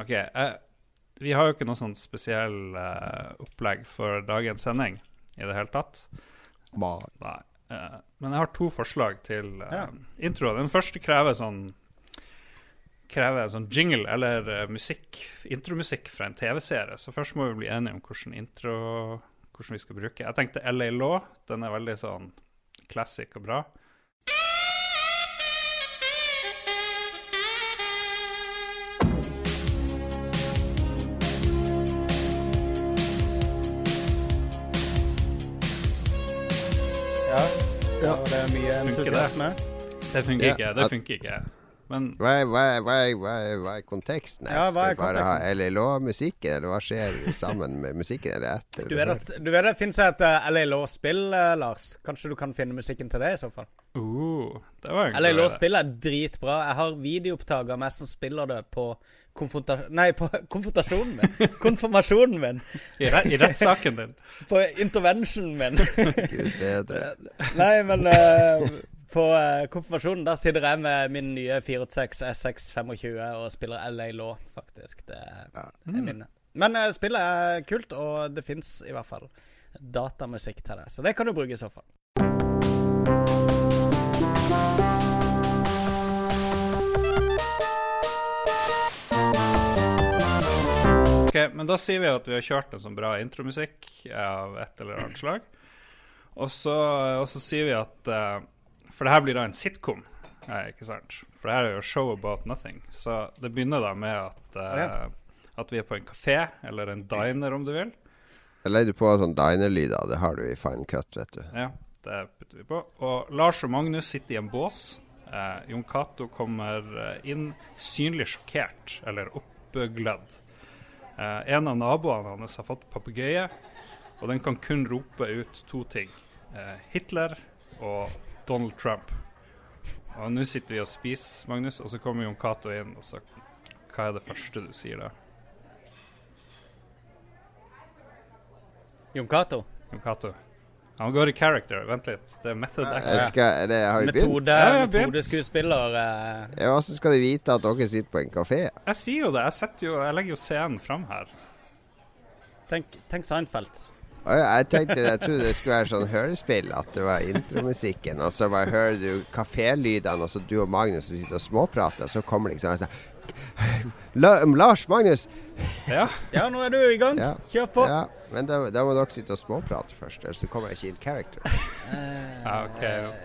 OK. eh, vi har jo ikke noe sånn spesiell eh, opplegg for dagens sending i det hele tatt. Ba. Nei. eh, men jeg har to forslag til eh, Ja. intro. Den første krever sånn Krever sånn jingle eller eh, musikk, intromusikk fra en TV-serie. Så først må vi bli enige om hvordan intro Hvordan vi skal bruke. Jeg tenkte LA Law. Den er veldig sånn classic og bra. Det? Det funker Ja, ikke. Det funker ikke. Men Hva er, hva, er, hva, er, hva, er, hva er konteksten her? Ja, hva er Skal vi bare ha konteksten? LLÅ-musikken, eller hva skjer sammen med musikken? Eller etter? Du vet at du vet det finnes et uh, LA Law-spill, uh, Lars. Kanskje du kan finne musikken til det, i så fall. uh. Law-spill er dritbra. Jeg har videoopptak av meg som spiller det på konfronta... Nei, på konfrontasjonen min. Konfirmasjonen min. I, re I rettssaken din. På interventionen min. Gud bedre. Nei, men eh, på eh, konfirmasjonen der sitter jeg med min nye 486 SX25 og spiller LA Law, faktisk. Det er, er minnet. Men eh, spillet er kult, og det fins i hvert fall datamusikk til det. Så det kan du bruke i så fall. Ok, Men da sier vi at vi har kjørt en sånn bra intromusikk av et eller annet slag. Og så, og så sier vi at eh, For det her blir da en sitcom, eh, ikke sant? For det her er jo show about nothing. Så det begynner da med at, eh, at vi er på en kafé, eller en diner om du vil. Jeg legger på sånn diner-lyder. Det har du i Fine Cut, vet du. Ja, det putter vi på. Og Lars og Magnus sitter i en bås. Eh, Jon Cato kommer eh, inn synlig sjokkert, eller oppglødd. Eh, en av naboene hans har fått papegøye, og den kan kun rope ut to ting. Eh, Hitler og Donald Trump. Og nå sitter vi og spiser, Magnus, og så kommer Jon Cato inn, og så Hva er det første du sier da? Jon Cato. Jon Cato. Han går i character. Vent litt. Det er method actor. Det har vi begynt. Metode, metodeskuespiller. eh, Ja, Hvordan skal de vite at dere sitter på en kafé? Jeg sier jo det. Jeg, jo, jeg legger jo scenen fram her. tenk, tenk Seinfeld. Jeg tenkte, jeg trodde det skulle være sånn hørespill, at det var intromusikken. Og så bare hører du kafélydene, og så du og Magnus som sitter og småprater, og så kommer liksom sånn Lars, Magnus! Ja. Ja, nå er du i gang. Ja. Kjør på. Ja, men da, da må dere sitte og småprate først, ellers så kommer jeg ikke in character. ja OK.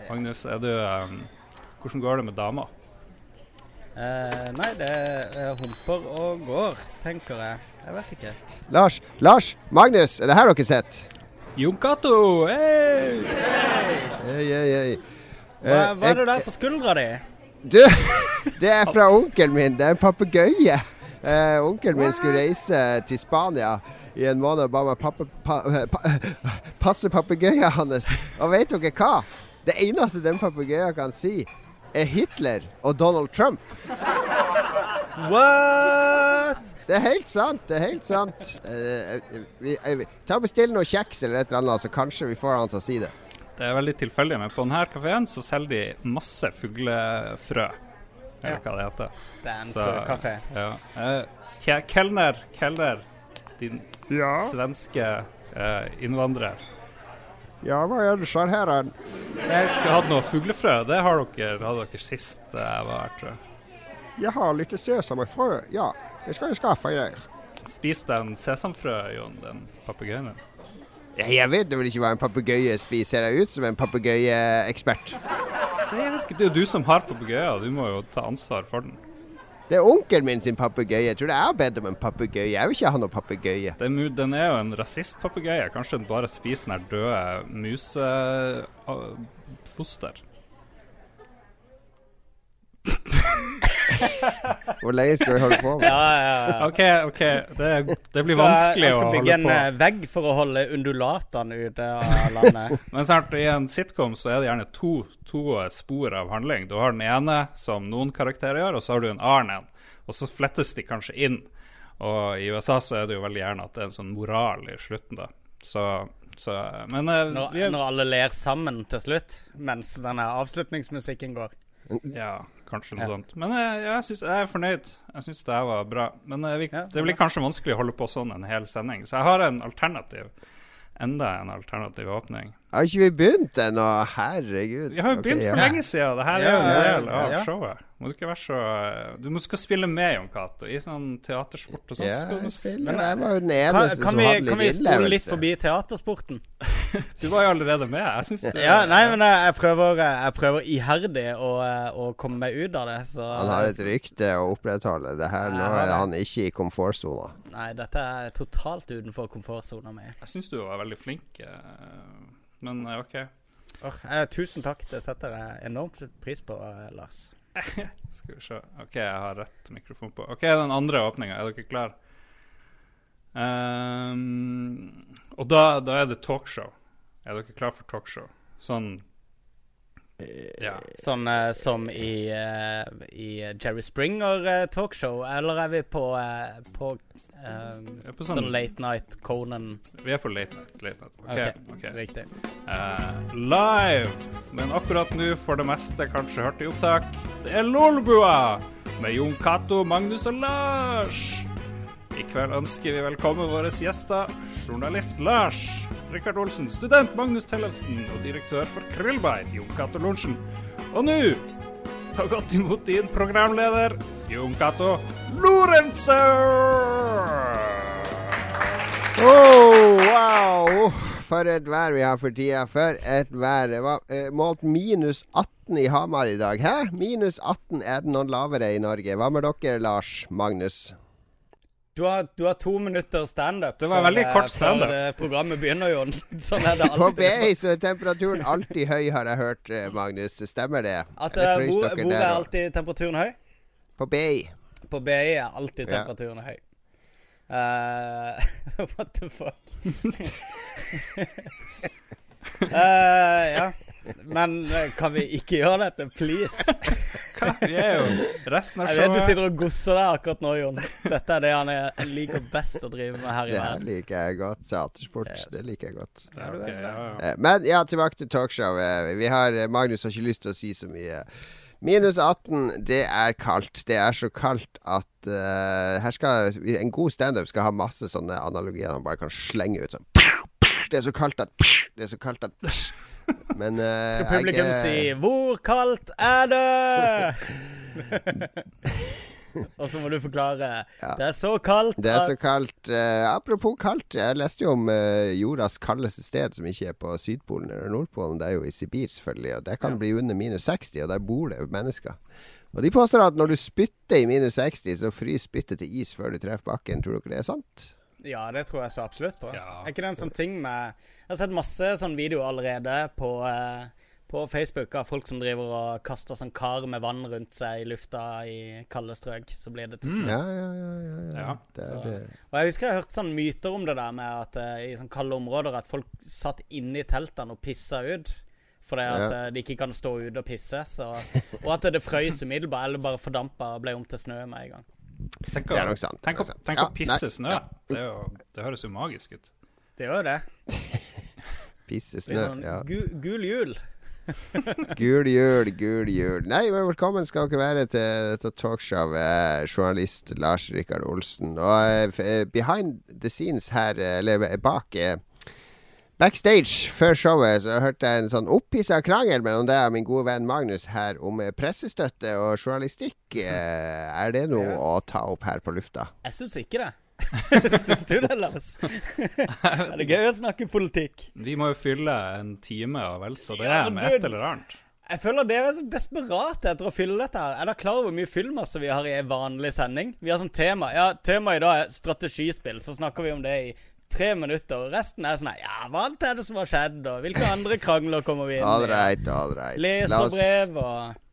Magnus, er du um, Hvordan går det med dama? Eh, nei, det eh, humper og går, tenker jeg. Jeg vet ikke. Lars, Lars, Magnus, er det her dere sitter? Jon Cato! Hey! Hei, hei, hei. Hva, Eh, hva er det der på skuldra di? Du, det er fra onkelen min. Det er en papegøye. Eh, onkelen min skulle reise til Spania i en måned og ba meg pappa, pa, pa, passe papegøyen hans. Og vet dere hva? Det eneste den papegøyen kan si, er Hitler og Donald Trump. What?! Det er helt sant. Det er helt sant. Uh, vi, eh, vi, ta og Bestill noe kjeks eller et eller annet, så kanskje vi får han til å si det. Det er veldig tilfeldig, men på denne kafeen så selger de masse fuglefrø. Eller hva det heter. Det er en frøkafé. Ja. Uh, kelner, kelner, din svenske eh, innvandrer. Ja, hva er det skjer her? Jeg skulle hatt noe fuglefrø. Det har dere, hadde dere sist jeg var her, tror jeg. Jeg har litt sesamfrø. Ja, det skal jeg skaffe deg. Spiste den sesamfrø, Jon, den papegøyen din. Jeg vet vel ikke hva en papegøye spiser. Ser jeg ut som en papegøyeekspert? Jeg vet ikke, Det er jo du som har papegøyer. Du må jo ta ansvar for den. Det er onkelen min sin papegøye. Jeg tror det er bedre med en papegøye. Jeg vil ikke ha noe papegøye. Den, den er jo en rasistpapegøye. Kanskje den bare spiser den døde musefoster. Hvor lenge skal vi holde på med? Ja, ja, ja. OK, ok, det, det blir Skal- vanskelig jeg skal bygge en eh, vegg for å holde undulatene ute av landet. Men snart i en sitcom så er det gjerne to, to spor av handling. Du har den ene som noen karakterer gjør, og så har du en annen en. Og så flettes de kanskje inn. Og i USA så er det jo veldig gjerne at det er en sånn moral i slutten, da. Så, så Men eh, Når, vi når alle ler sammen til slutt, mens denne avslutningsmusikken går. ja, kanskje noe Ja. sånt. Men jeg, jeg, synes, jeg er fornøyd. Jeg syns det her var bra. Men eh, vi, Ja, det blir kanskje vanskelig å holde på sånn en hel sending, så jeg har en alternativ. Enda en alternativ åpning. Har ikke vi begynt ennå? Herregud. Vi har jo begynt ja. for lenge siden. Det her er jo en ja, del ja, av showet. Må du ikke være så Du må skal spille med, Jon Cato. I sånn teatersport og sånt. Ja, jeg, spiller. Men, jeg var jo den Kan, eneste kan, som vi, hadde kan vi litt spole litt forbi teatersporten? du var jo allerede med. Jeg syns det Ja, nei, men jeg, jeg, prøver, jeg prøver iherdig å, å komme meg ut av det. Så Han har et rykte å opprettholde. Det her, nå er han ikke i komfortsona. Nei, dette er totalt utenfor komfortsona mi. Jeg syns du var veldig flink, eh, men eh, OK. Åh, eh, tusen takk. Det setter jeg enormt pris på, eh, Lars. Skal vi se. OK, jeg har rett mikrofon på. OK, den andre åpninga. Er dere klar? Um, og da, da er det talkshow. Er dere klar for talkshow? Sånn Ja. Sånn uh, som i, uh, i Jerry Springer-talkshow, talkshow, eller er vi på, eh, på eh, på sånn sånn- late night Conan? Vi er på late night. Late night. OK. Ok, ok. Riktig. Eh, live, men akkurat nå for det meste kanskje hørt i opptak. Det er Lolbua med Jon Cato, Magnus og Lars. I kveld ønsker vi velkommen våre gjester, journalist Lars, Rikard Olsen, student Magnus Tellefsen og direktør for Krillbite, Jon Cato Lorentzen. Og nå, ta godt imot din programleder, Jon Cato Lorentzen! Oh, wow! For et vær vi har for tida. For et vær. Det var eh, målt minus 18 i Hamar i dag. Hæ? Minus 18. Er det noen lavere i Norge? Hva med dere, Lars Magnus? Du har, du har to minutter standup. Det var veldig for, kort standup. før programmet begynner, Jon. Sånn er det På alltid. BI så er temperaturen alltid høy, har jeg hørt, eh, Magnus. Stemmer det? At, eh, hvor, hvor er alltid temperaturen høy? På BI. På BI er alltid Ja. temperaturen høy. Uh, what the fuck? uh, ja. Men eh, kan vi ikke gjøre dette, please? Vi er jo resten av Jeg vet du sitter og gosser deg akkurat nå, Jon. Dette er det han er, liker best å drive med her i verden. Det liker jeg godt. Teatersport, Yes. det liker jeg godt. Ja, okay, ja, ja. Eh, Men ja, tilbake til talkshowet. Vi har, eh, Magnus har ikke lyst til å si så mye. Minus 18, det er kaldt. Det er så kaldt at uh, her skal En god standup skal ha masse sånne analogier han bare kan slenge ut sånn. Det er så kaldt at Det er så kaldt at Men uh, Skal publikum jeg, si 'Hvor kaldt er det?' Og så må du forklare Ja. 'Det er så kaldt'. Det er så kaldt. Uh, apropos kaldt, jeg leste jo om uh, jordas kaldeste sted, som ikke er på Sydpolen eller Nordpolen. Det er jo i Sibir, selvfølgelig. Og det kan Ja. bli under minus 60, og der bor det jo mennesker. Og de påstår at når du spytter i minus 60, så fryser spyttet til is før du treffer bakken. Tror dere det er sant? Ja, det tror jeg så absolutt på. Ja. Er ikke det en sånn ting med Jeg har sett masse sånn videoer allerede på, eh, på Facebook av folk som driver og kaster sånn kar med vann rundt seg i lufta i kalde strøk. Så blir det til snø. Ja, ja, ja. ja, ja. Ja. Det er, Så- det. Og jeg husker jeg har hørt sånn myter om det der med at eh, i sånn kalde områder at folk satt inne i teltene og pissa ut. Fordi at Ja. eh, de ikke kan stå ute og pisse. Så, og at det frøys umiddelbart, eller bare fordampa og ble om til snø med en gang. Tenk Det er å, nok sant. tenk Det å, tenk Ja, å pisse nei, snø. ja. Det, er jo, det høres jo magisk ut. Det gjør det. Pisse snø. sånn Ja. gu, gul jul. Gul jul, gul jul. Nei, men velkommen skal dere være til dette talkshowet. Journalist Lars Rikard Olsen. Og uh, eh, behind the scenes her, eh, eller bak eh, Backstage før showet så hørte jeg en sånn opphissa krangel mellom deg og min gode venn Magnus her om eh, pressestøtte og journalistikk. Eh, Er det noe Ja. å ta opp her på lufta? Jeg syns ikke det. syns du det, Lars? er det gøy å snakke politikk? Vi må jo fylle en time og vel så det Ja, er med et eller annet. Jeg føler dere er så desperate etter å fylle dette her. Er dere klar over hvor mye fyllmasse vi har i en vanlig sending? Vi har sånn tema. Ja, temaet i dag er strategispill. Så snakker vi om det i tre minutter. Og resten er sånn Ja, hva er det som har skjedd, og hvilke andre krangler kommer vi inn All i? right, all right. La oss, Leserbrev og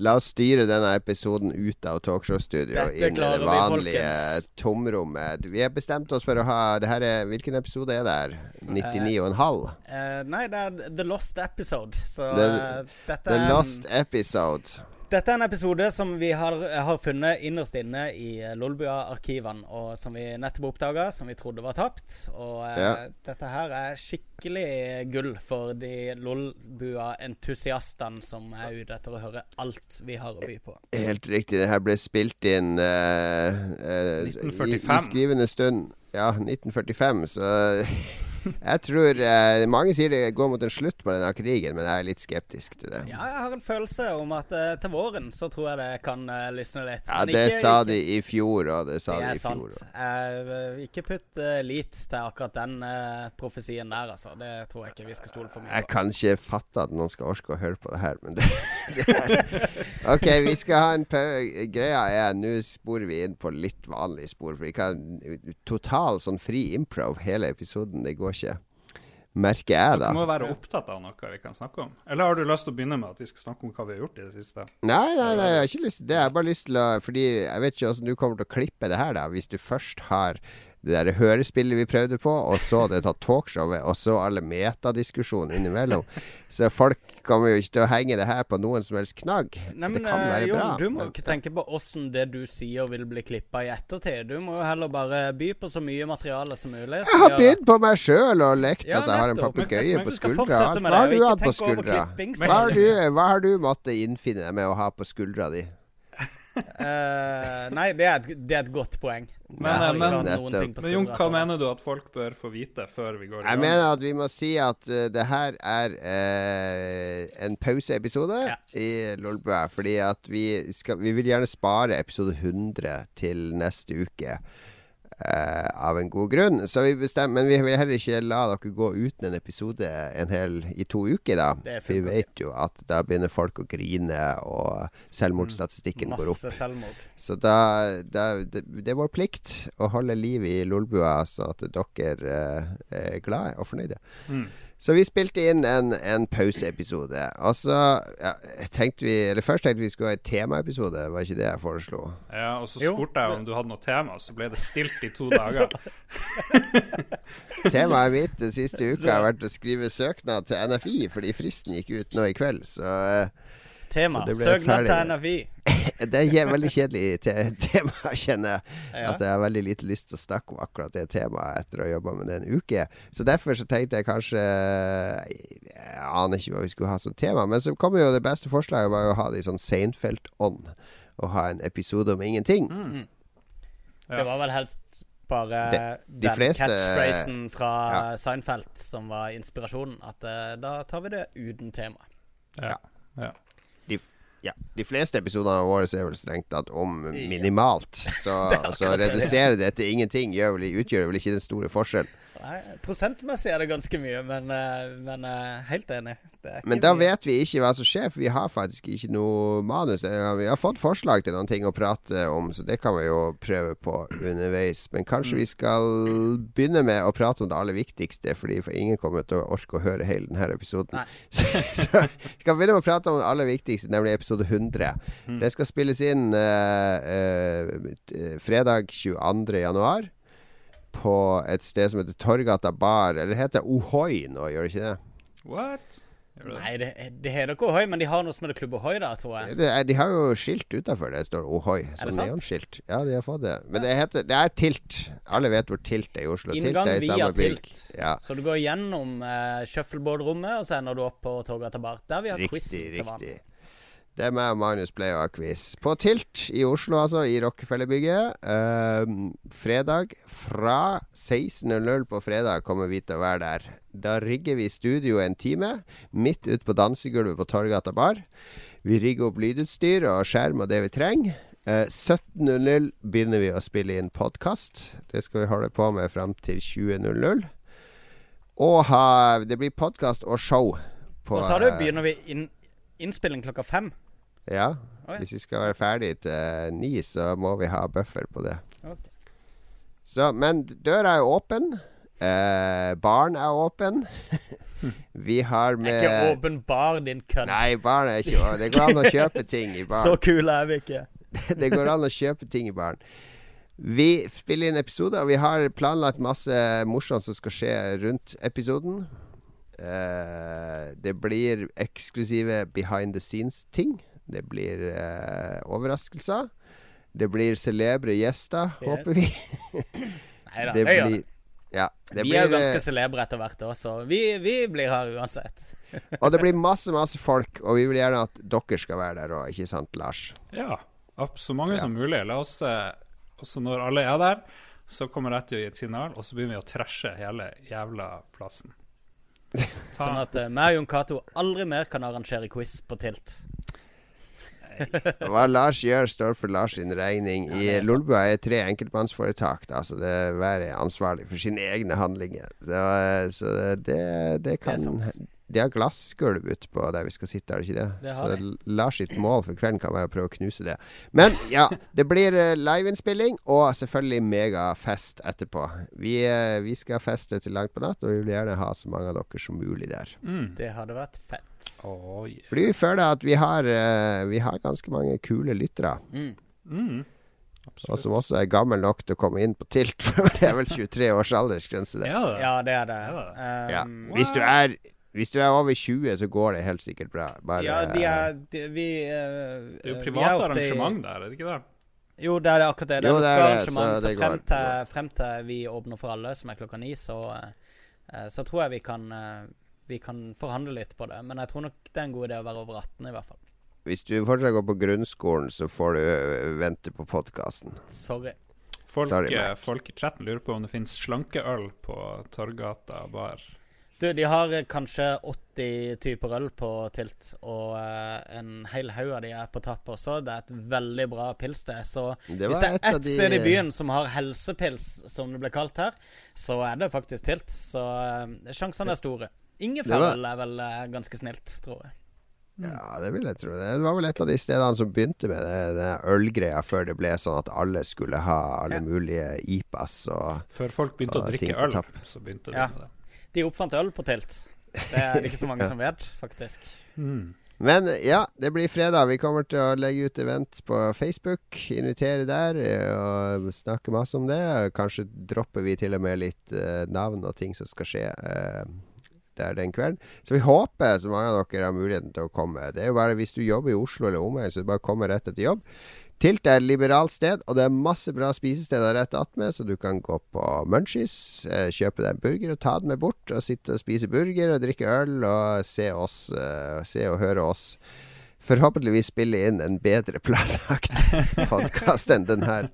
la oss styre denne episoden ut av talkshow-studio og inn i det vanlige vi, tomrommet. Vi har bestemt oss for å ha er, Hvilken episode er det her? 99,5? Uh, Nei, det er The Lost Episode. Så The- uh, dette The er Lost Episode. Dette er en episode som vi har, har funnet innerst inne i Lolbua-arkivene, og som vi nettopp oppdaga, som vi trodde var tapt. Og eh, Ja. dette her er skikkelig gull for de Lolbua-entusiastene som er ute etter å høre alt vi har å by på. Helt riktig. Det her ble spilt inn eh, eh, i, i skrivende stund. Ja, 1945, så jeg tror eh, Mange sier det går mot en slutt på denne krigen, men jeg er litt skeptisk til det. Ja, jeg har en følelse om at eh, til våren så tror jeg det kan uh, lysne litt. Ja, Men det ikke- sa de i fjor, og det sa Det de i fjor. Det er sant. Eh, ikke putt eh, lit til akkurat den eh, profesien der, altså. Det tror jeg ikke vi skal stole for mye på. Jeg kan ikke fatte at noen skal orke å høre på det her, men det, det OK, vi skal ha en pause. Greia er Nå sporer vi inn på litt vanlig spor, for vi kan Total sånn fri improv hele episoden, det går ikke. Merker jeg, da. Du må være opptatt av noe vi kan snakke om. Eller har du lyst til å begynne med at vi skal snakke om hva vi har gjort i det siste? Nei, nei, nei, jeg har ikke lyst til det. Jeg har bare lyst til å Fordi jeg vet ikke åssen du kommer til å klippe det her, da. Hvis du først har det der hørespillet vi prøvde på, og så det tatt talkshowet, og så alle metadiskusjoner innimellom. Så folk kommer jo ikke til å henge det her på noen som helst knagg. Nei, det kan eh, være jo, bra. du må ikke tenke på åssen det du sier vil bli klippa i ettertid. Du må jo heller bare by på så mye materiale som mulig. Jeg har bydd på meg sjøl og lekt Ja, at jeg har en. Papegøye på skuldra. Hva har du hatt på skuldra? Hva har, du, hva har du måttet innfinne deg med å ha på skuldra di? Eh, nei, det er, et, det er et godt poeng. Men, men- på Men Jon, hva mener du at folk bør få vite før vi går i gang? Jeg mener at vi må si at uh, det her er uh, en pauseepisode Ja. i Lolbua. Fordi at vi, skal, vi vil gjerne spare episode 100 til neste uke. Eh, av en god grunn. Så vi bestemmer, men vi vil heller ikke la dere gå uten en episode en hel, i to uker, da. For vi vet jo at da begynner folk å grine, og selvmordsstatistikken går opp. Selvmord. Så da, da det, det er vår plikt å holde liv i Lolbua, så at dere eh, er glade og fornøyde. Mm. Så vi spilte inn en, en pauseepisode. Og så ja, tenkte vi Eller først tenkte vi skulle ha en temaepisode, var ikke det jeg foreslo? Ja, og så spurte jeg om du hadde noe tema, så ble det stilt i to dager. Temaet mitt den siste uka har vært å skrive søknad til NFI, fordi fristen gikk ut nå i kveld. Så eh, Tema. Søknad til NFI. det er et veldig kjedelig te tema, kjenner jeg. Ja. At jeg har veldig lite lyst til å snakke om akkurat det temaet etter å ha jobba med det en uke. Så derfor så tenkte jeg kanskje Jeg aner ikke hva vi skulle ha som tema. Men så kom jo det beste forslaget var jo å ha det i sånn Seinfeld-ånd. Å ha en episode om ingenting. Mm. Det var vel helst bare De- de den fleste- catchphrasen fra Ja. Seinfeld som var inspirasjonen. At uh, da tar vi det uten tema. Ja. ja. Ja, De fleste episodene våre er vel strengt tatt om minimalt. Så, Det er så redusere det til ingenting gjør vel, utgjør vel ikke den store forskjell. Nei, prosentmessig er det ganske mye, men, eh, men eh, helt enig. Men da mye. vet vi ikke hva som skjer, for vi har faktisk ikke noe manus. Vi har fått forslag til noen ting å prate om, så det kan vi jo prøve på underveis. Men kanskje vi skal begynne med å prate om det aller viktigste, fordi for ingen kommer til å orke å høre hele denne episoden. Så, så vi kan begynne med å prate om det aller viktigste, nemlig episode 100. Det skal spilles inn uh, uh, fredag 22. januar. På et sted som heter Torgata bar. Eller det heter Ohoi nå, gjør det ikke det? What? Nei, det, det heter ikke Ohoi, men de har noe som heter Klubb Ohoi der, tror jeg. Det de har jo skilt utafor det står Ohoi. det Sånn neonskilt. Ja, de har fått det. Men det heter Det er Tilt. Alle vet hvor Tilt er i Oslo. Inngang tilt er i via samme bygg. Tilt. Ja, Så du går gjennom uh, shuffleboard-rommet, og så ender du opp på Torgata bar. Der vi har riktig, quizen til vanlig. Det er meg og Magnus å ha quiz. På Tilt i Oslo, altså. I Rockefellerbygget. Uh, fredag fra 16.00 på fredag kommer vi til å være der. Da rigger vi studio en time, midt ute på dansegulvet på Torgata bar. Vi rigger opp lydutstyr og skjerm og det vi trenger. Eh, 17.00 begynner vi å spille inn podkast. Det skal vi holde på med fram til 20.00. Og ha, det blir podkast og show. På, Og så eh, begynner vi inn, innspilling klokka fem. ja. Oi. Hvis vi skal være ferdig til ni, så må vi ha buffer på det. Okay. Så, men døra er åpen. Eh, baren er åpen. vi har med Det er ikke åpen bar, din kødd. Nei, baren er ikke åpen. Det går an å kjøpe ting i Så kule er vi ikke. det går an å kjøpe ting i baren. Vi spiller inn episode, og vi har planlagt masse morsomt som skal skje rundt episoden. Eh, det blir eksklusive behind the scenes-ting. Det blir eh, overraskelser. Det blir celebre gjester, Yes. håper vi. Nei da, Det blir det. ja, det Vi er jo ganske eh, celebre etter hvert òg, så vi, vi blir her uansett. Og det blir masse, masse folk, og vi vil gjerne at dere skal være der òg, ikke sant, Lars? Ja, så mange Ja. som mulig. La oss eh, også Når alle er der, så kommer jeg til å gi et signal, og så begynner vi å trashe hele jævla plassen. Sånn at uh, meg og Jon Cato aldri mer kan arrangere quiz på Tilt. Hva Lars gjør, står for Lars sin regning. I ja. Lolbua er tre enkeltmannsforetak, så det er hver er ansvarlig for sine egne handlinger. Så, eh, så det, det kan sant. De har glassgulv utpå der vi skal sitte, er det ikke det? Det så de. Lars sitt mål for kvelden kan være å prøve å knuse det. Men ja, det blir eh, liveinnspilling og selvfølgelig megafest etterpå. Vi, eh, vi skal feste til langt på natt, og vi vil gjerne ha så mange av dere som mulig der. Mm. Det hadde vært fett. Oh, yeah. Fordi vi føler at vi har, eh, vi har ganske mange kule lyttere. Mm. mm. Og som også er gammel nok til å komme inn på Tilt, for det er vel 23 års aldersgrense der. Ja, det. Ja, det er det. Um, Ja. Hvis, du er, hvis du er over 20, så går det helt sikkert bra. Bare, ja, de er de, Vi uh, Det er jo private arrangement der, er det ikke det? Jo, det er akkurat det. Det er Jo, det er det, så, så Så, frem, går. til, frem til vi åpner for alle, som er klokka ni, så, uh, så tror jeg vi kan, uh, vi kan forhandle litt på det. Men jeg tror nok det er en god idé å være over 18, i hvert fall. Hvis du fortsatt går på grunnskolen, så får du vente på podkasten. Sorry. Folk, Sorry, eh, folk i chatten lurer på om det finnes slankeøl på Torgata bar. Du, de har kanskje 80 typer øl på Tilt, og eh, en hel haug av de er på tapp også. Det er et veldig bra pilssted. Så Det hvis det er ett de- sted i byen som har helsepils, som det ble kalt her, så er det faktisk Tilt. Så eh, sjansene er store. Ingefærøl var- er vel eh, ganske snilt, tror jeg. Ja, det vil jeg tro. Det var vel et av de stedene som begynte med det, det ølgreia, før det ble sånn at alle skulle ha alle Ja. mulige IPAs og Før folk begynte og å drikke øl, så begynte Ja. de med det. De oppfant øl på telt. Det er det ikke så mange Ja. som vet, faktisk. Mm. Men ja, det blir fredag. Vi kommer til å legge ut event på Facebook. Invitere der eh, og snakke masse om det. Kanskje dropper vi til og med litt eh, navn og ting som skal skje eh, der den kvelden. Så vi håper så mange av dere har muligheten til å komme. Det er jo bare Hvis du jobber i Oslo eller omegn, så du bare kommer rett etter jobb. Tilt er et liberalt sted, og det er masse bra spisesteder rett attmed, så du kan gå på Munchies, eh, kjøpe deg en burger og ta den med bort, og sitte og spise burger og drikke øl og se oss, eh, se og høre oss. Forhåpentligvis spille inn en bedre planlagt podkast enn den her.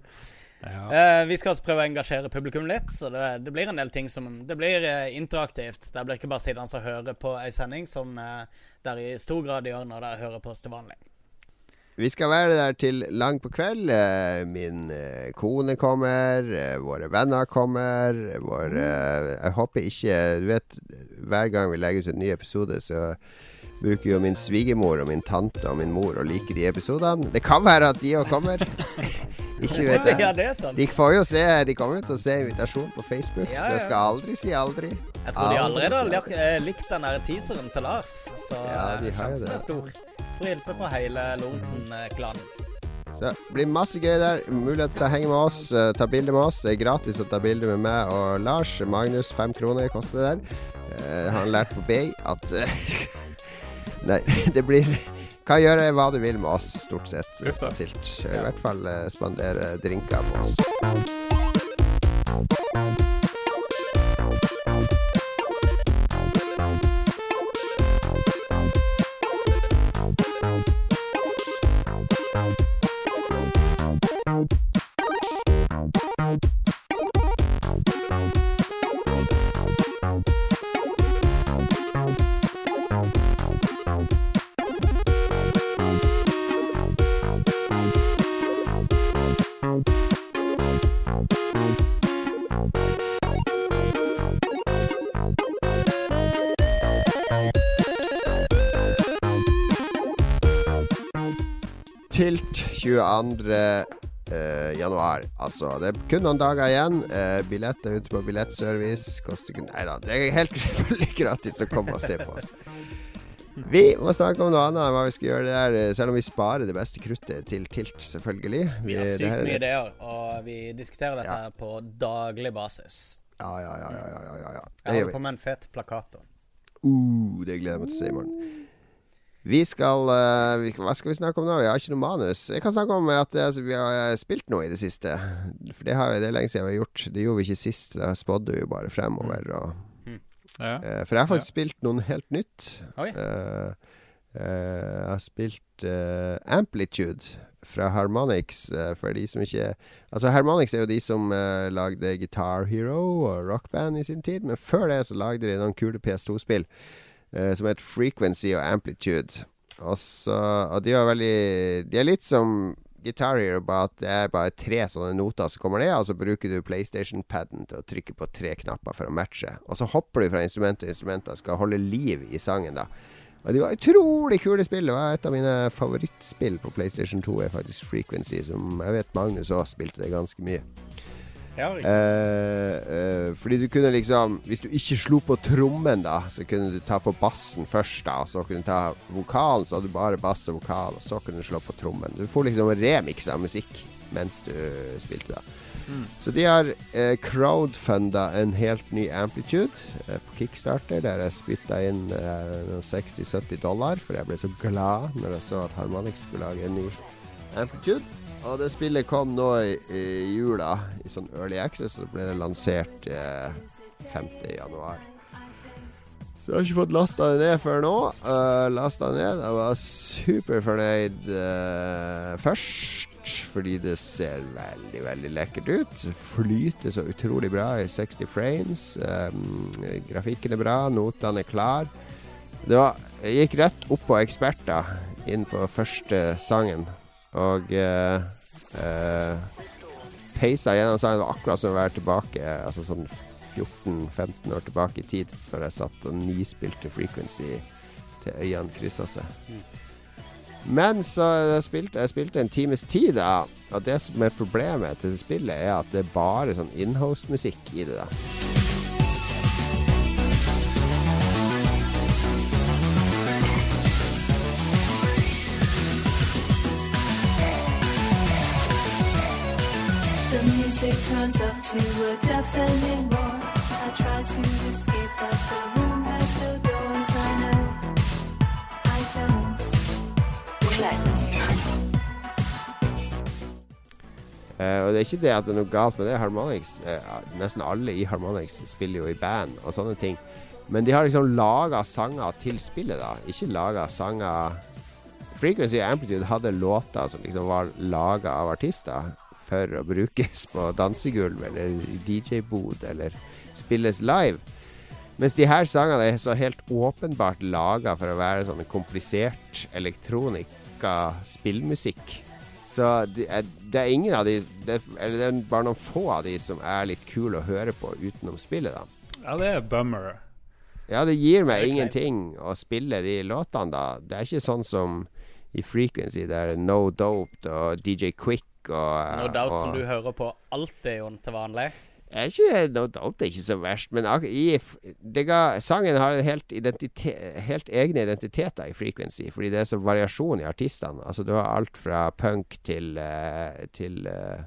Ja. Uh, vi skal også prøve å engasjere publikum litt, så det, det blir en del ting som Det blir uh, interaktivt. Det blir ikke bare sittende og høre på ei sending, som uh, dere i stor grad gjør når dere hører på oss til vanlig. Vi skal være der til langt på kveld. Eh, Min eh, kone kommer, eh, våre venner kommer. Vår, eh, jeg håper ikke Du vet, hver gang vi legger ut en ny episode, så bruker jo min svigermor og min tante og min mor å like de episodene. Det kan være at de òg kommer. ikke vet jeg. De får jo se De kommer til å se invitasjon på Facebook, så jeg skal aldri si aldri. Jeg tror de allerede har eh, likt den der teaseren til Lars, så Ja, de eh, sjansen er stor. Får hilse på hele Lorentzen-klanen. Så det blir masse gøy der. Mulighet til å henge med oss, eh, ta bilde med oss. Det er gratis å ta bilde med meg og Lars. Magnus, fem kroner koster det der. Eh, han lærte på BI at Nei, det blir Kan gjøre hva du vil med oss, stort sett. Tilt. I hvert fall spandere drinker på oss. 22. Uh, januar. Altså, det er kun noen dager igjen. Uh, billett er ute på billettservice koster kun Nei da, det er helt selvfølgelig gratis å komme og se på oss. Vi må snakke om noe annet enn hva vi skal gjøre der, eh, selv om vi sparer det beste kruttet til Tilt, selvfølgelig. Vi har det sykt her er- mye ideer, og vi diskuterer dette Ja. på daglig basis. Ja, ja, ja, ja, ja, ja, ja. Jeg Det holder på med en fet plakat. da. Uh, det gleder jeg meg til å se i morgen. Vi skal uh, Hva skal vi snakke om nå? Vi har ikke noe manus. Jeg kan snakke om at altså, vi har spilt noe i det siste. For det, har, det er lenge siden vi har gjort. Det gjorde vi ikke sist. Da spådde vi jo bare fremover. Og, Mm. Ja. uh, for jeg har faktisk spilt noen helt nytt. Oi. Uh, jeg har spilt Amplitude fra Harmonix, for de som ikke Altså Harmonix er jo de som lagde Guitar Hero og Rock Band i sin tid. Men før det så lagde de noen kule PS2-spill som heter Frequency og Amplitude. Og, så, og de er veldig De er litt som Guitar Hero, bare at det er bare tre sånne noter som kommer ned, og så bruker du PlayStation-paden til å trykke på tre knapper for å matche. Og så hopper du fra instrument til instrument og skal holde liv i sangen, da. Og de var utrolig kule spill. Det var et av mine favorittspill på PlayStation 2, er faktisk Frequency, som jeg vet Magnus òg spilte det ganske mye. Ja. Eh, eh, fordi du kunne liksom Hvis du ikke slo på trommen, da, så kunne du ta på bassen først, da. Og så kunne du ta vokalen, så hadde du bare bass og vokal, og så kunne du slå på trommen. Du får liksom remix av musikk mens du spilte, da. Så de har eh, crowdfunda en helt ny Amplitude eh, på Kickstarter, der jeg spytta inn eh, 60-70 dollar, for jeg ble så glad når jeg så at Harmonix skulle lage en ny Amplitude. Og det spillet kom nå i, i jula, i sånn early access, og så ble det lansert eh, 5. januar. Så jeg har ikke fått lasta det ned før nå. Uh, lasta det ned. Jeg var superfornøyd uh, først, fordi det ser veldig, veldig lekkert ut. Flyter så utrolig bra i 60 frames. Um, grafikken er bra, notene er klar. Det var, jeg gikk rett opp på eksperter inn på første sangen, og uh, peisa gjennom sangen. Var akkurat som å være tilbake altså sånn 14-15 år tilbake i tid, før jeg satt og nispilte Frequency til øynene kryssa seg. Men så jeg spilte jeg spilte en times tid, da. Og det som er problemet til spillet, er at det er bare sånn inhouse-musikk i det. da music turns up to a deafening roar. I try to escape, but the room has no doors. I know I don't. Uh, og det er ikke det at det er noe galt med det. Harmonix, uh, nesten alle i Harmonix spiller jo i band og sånne ting. Men de har liksom laga sanger til spillet, da. Ikke laga sanger Frequency Amplitude hadde låter som liksom var laga av artister for å brukes på dansegulv eller DJ-bod eller spilles live. Mens de her sangene er så helt åpenbart laga for å være sånn komplisert elektronika spillmusikk. Så det er, det er ingen av de det, Eller det er bare noen få av de som er litt kule å høre på utenom spillet, da. ja, det er bummer. Ja, det gir meg Det ingenting å spille de låtene, da. Det er ikke sånn som i Frequency, der No Doped og DJ Quick og No doubt og, som du hører på alltid, Jon, til vanlig. er ikke, No Doubt er ikke så verst, men ak i, det ga, sangen har en helt, helt egne identiteter i Frequency, fordi det er så variasjon i artistene. Altså Du har alt fra punk til, eh, til eh,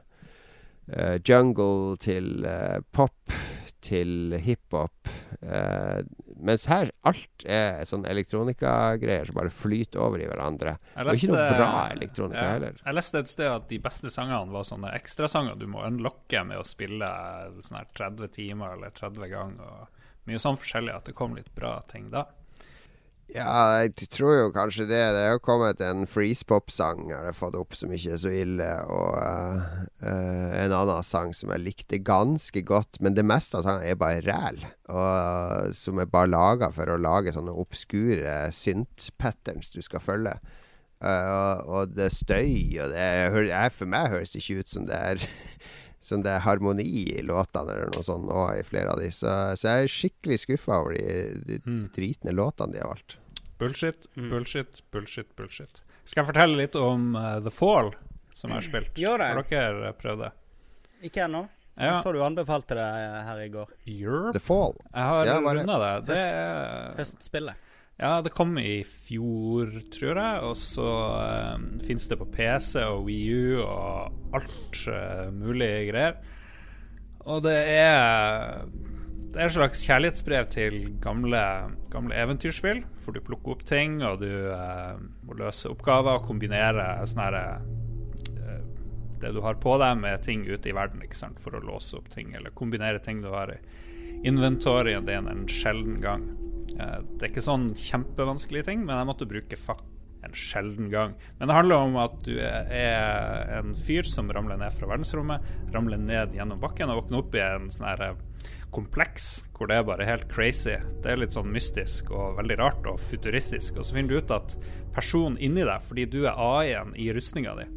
eh, jungle til uh, pop til hiphop. Uh, mens her alt er sånn elektronikagreier som bare flyter over i hverandre. Jeg Og ikke noe bra elektronika jeg, heller. Jeg leste et sted at de beste sangene var sånne ekstrasanger du må unlocke med å spille sånn her 30 timer eller 30 ganger. Og mye sånn forskjellig at det kom litt bra ting da. Ja, jeg tror jo kanskje det. Det er jo kommet en freeze-pop-sang har fått opp som ikke er så ille, og uh, uh, en annen sang som jeg likte ganske godt. Men det meste av sangen er bare ræl, og som er bare laga for å lage sånne obskure synt-patterns du skal følge. Uh, og, og det er støy, og det er, jeg- For meg høres det ikke ut som det er Som det er harmoni i låtene eller noe sånt òg, i flere av de. Så, så jeg er skikkelig skuffa over de, de Mm. dritne låtene de har valgt. Bullshit, Mm. bullshit, bullshit, bullshit. Skal jeg fortelle litt om uh, The Fall, som jeg har spilt? Gjør det. Har dere prøvd det? Ikke ennå. Ja. Jeg så du anbefalte det her i går. Europe? The Fall. Jeg har Ja, det? runda det. Det er Høstspillet. Ja, det kom i fjor, tror jeg. Og så um, fins det på PC og Wii U og alt uh, mulig greier. Og det er det er et slags kjærlighetsbrev til gamle, gamle eventyrspill. For du plukker opp ting, og du uh, må løse oppgaver og kombinere sånn her uh, Det du har på deg, med ting ute i verden ikke sant? for å låse opp ting. Eller kombinere ting du har i inventorien din en sjelden gang. Eh, det er ikke sånn kjempevanskelige ting, men jeg måtte bruke fakk en sjelden gang. Men det handler om at du er, en fyr som ramler ned fra verdensrommet, ramler ned gjennom bakken og våkner opp i en sånn her eh, kompleks hvor det er bare helt crazy. Det er litt sånn mystisk og veldig rart og futuristisk. Og så finner du ut at personen inni deg, fordi du er AI-en i rustninga di,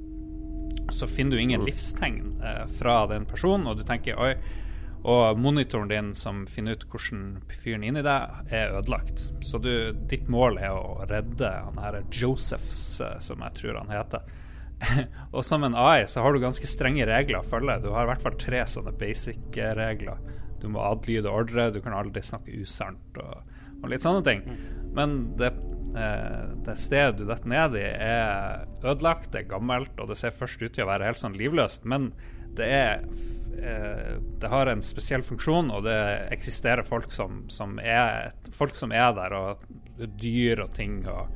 så finner du ingen livstegn eh, fra den personen, og du tenker oi, og monitoren din som finner ut hvordan fyren inni deg er ødelagt. Så du, ditt mål er å redde han her Josephs, eh, som jeg tror han heter. og som en AI så har du ganske strenge regler å følge. Du har i hvert fall tre sånne basic-regler. Du må adlyde ordre, du kan aldri snakke usant og, og litt sånne ting. Men det, eh, det stedet du detter ned i, er ødelagt, det er gammelt, og det ser først ut til å være helt sånn livløst. Men det er eh, Det har en spesiell funksjon, og det eksisterer folk som, som er Folk som er der, og dyr og ting og,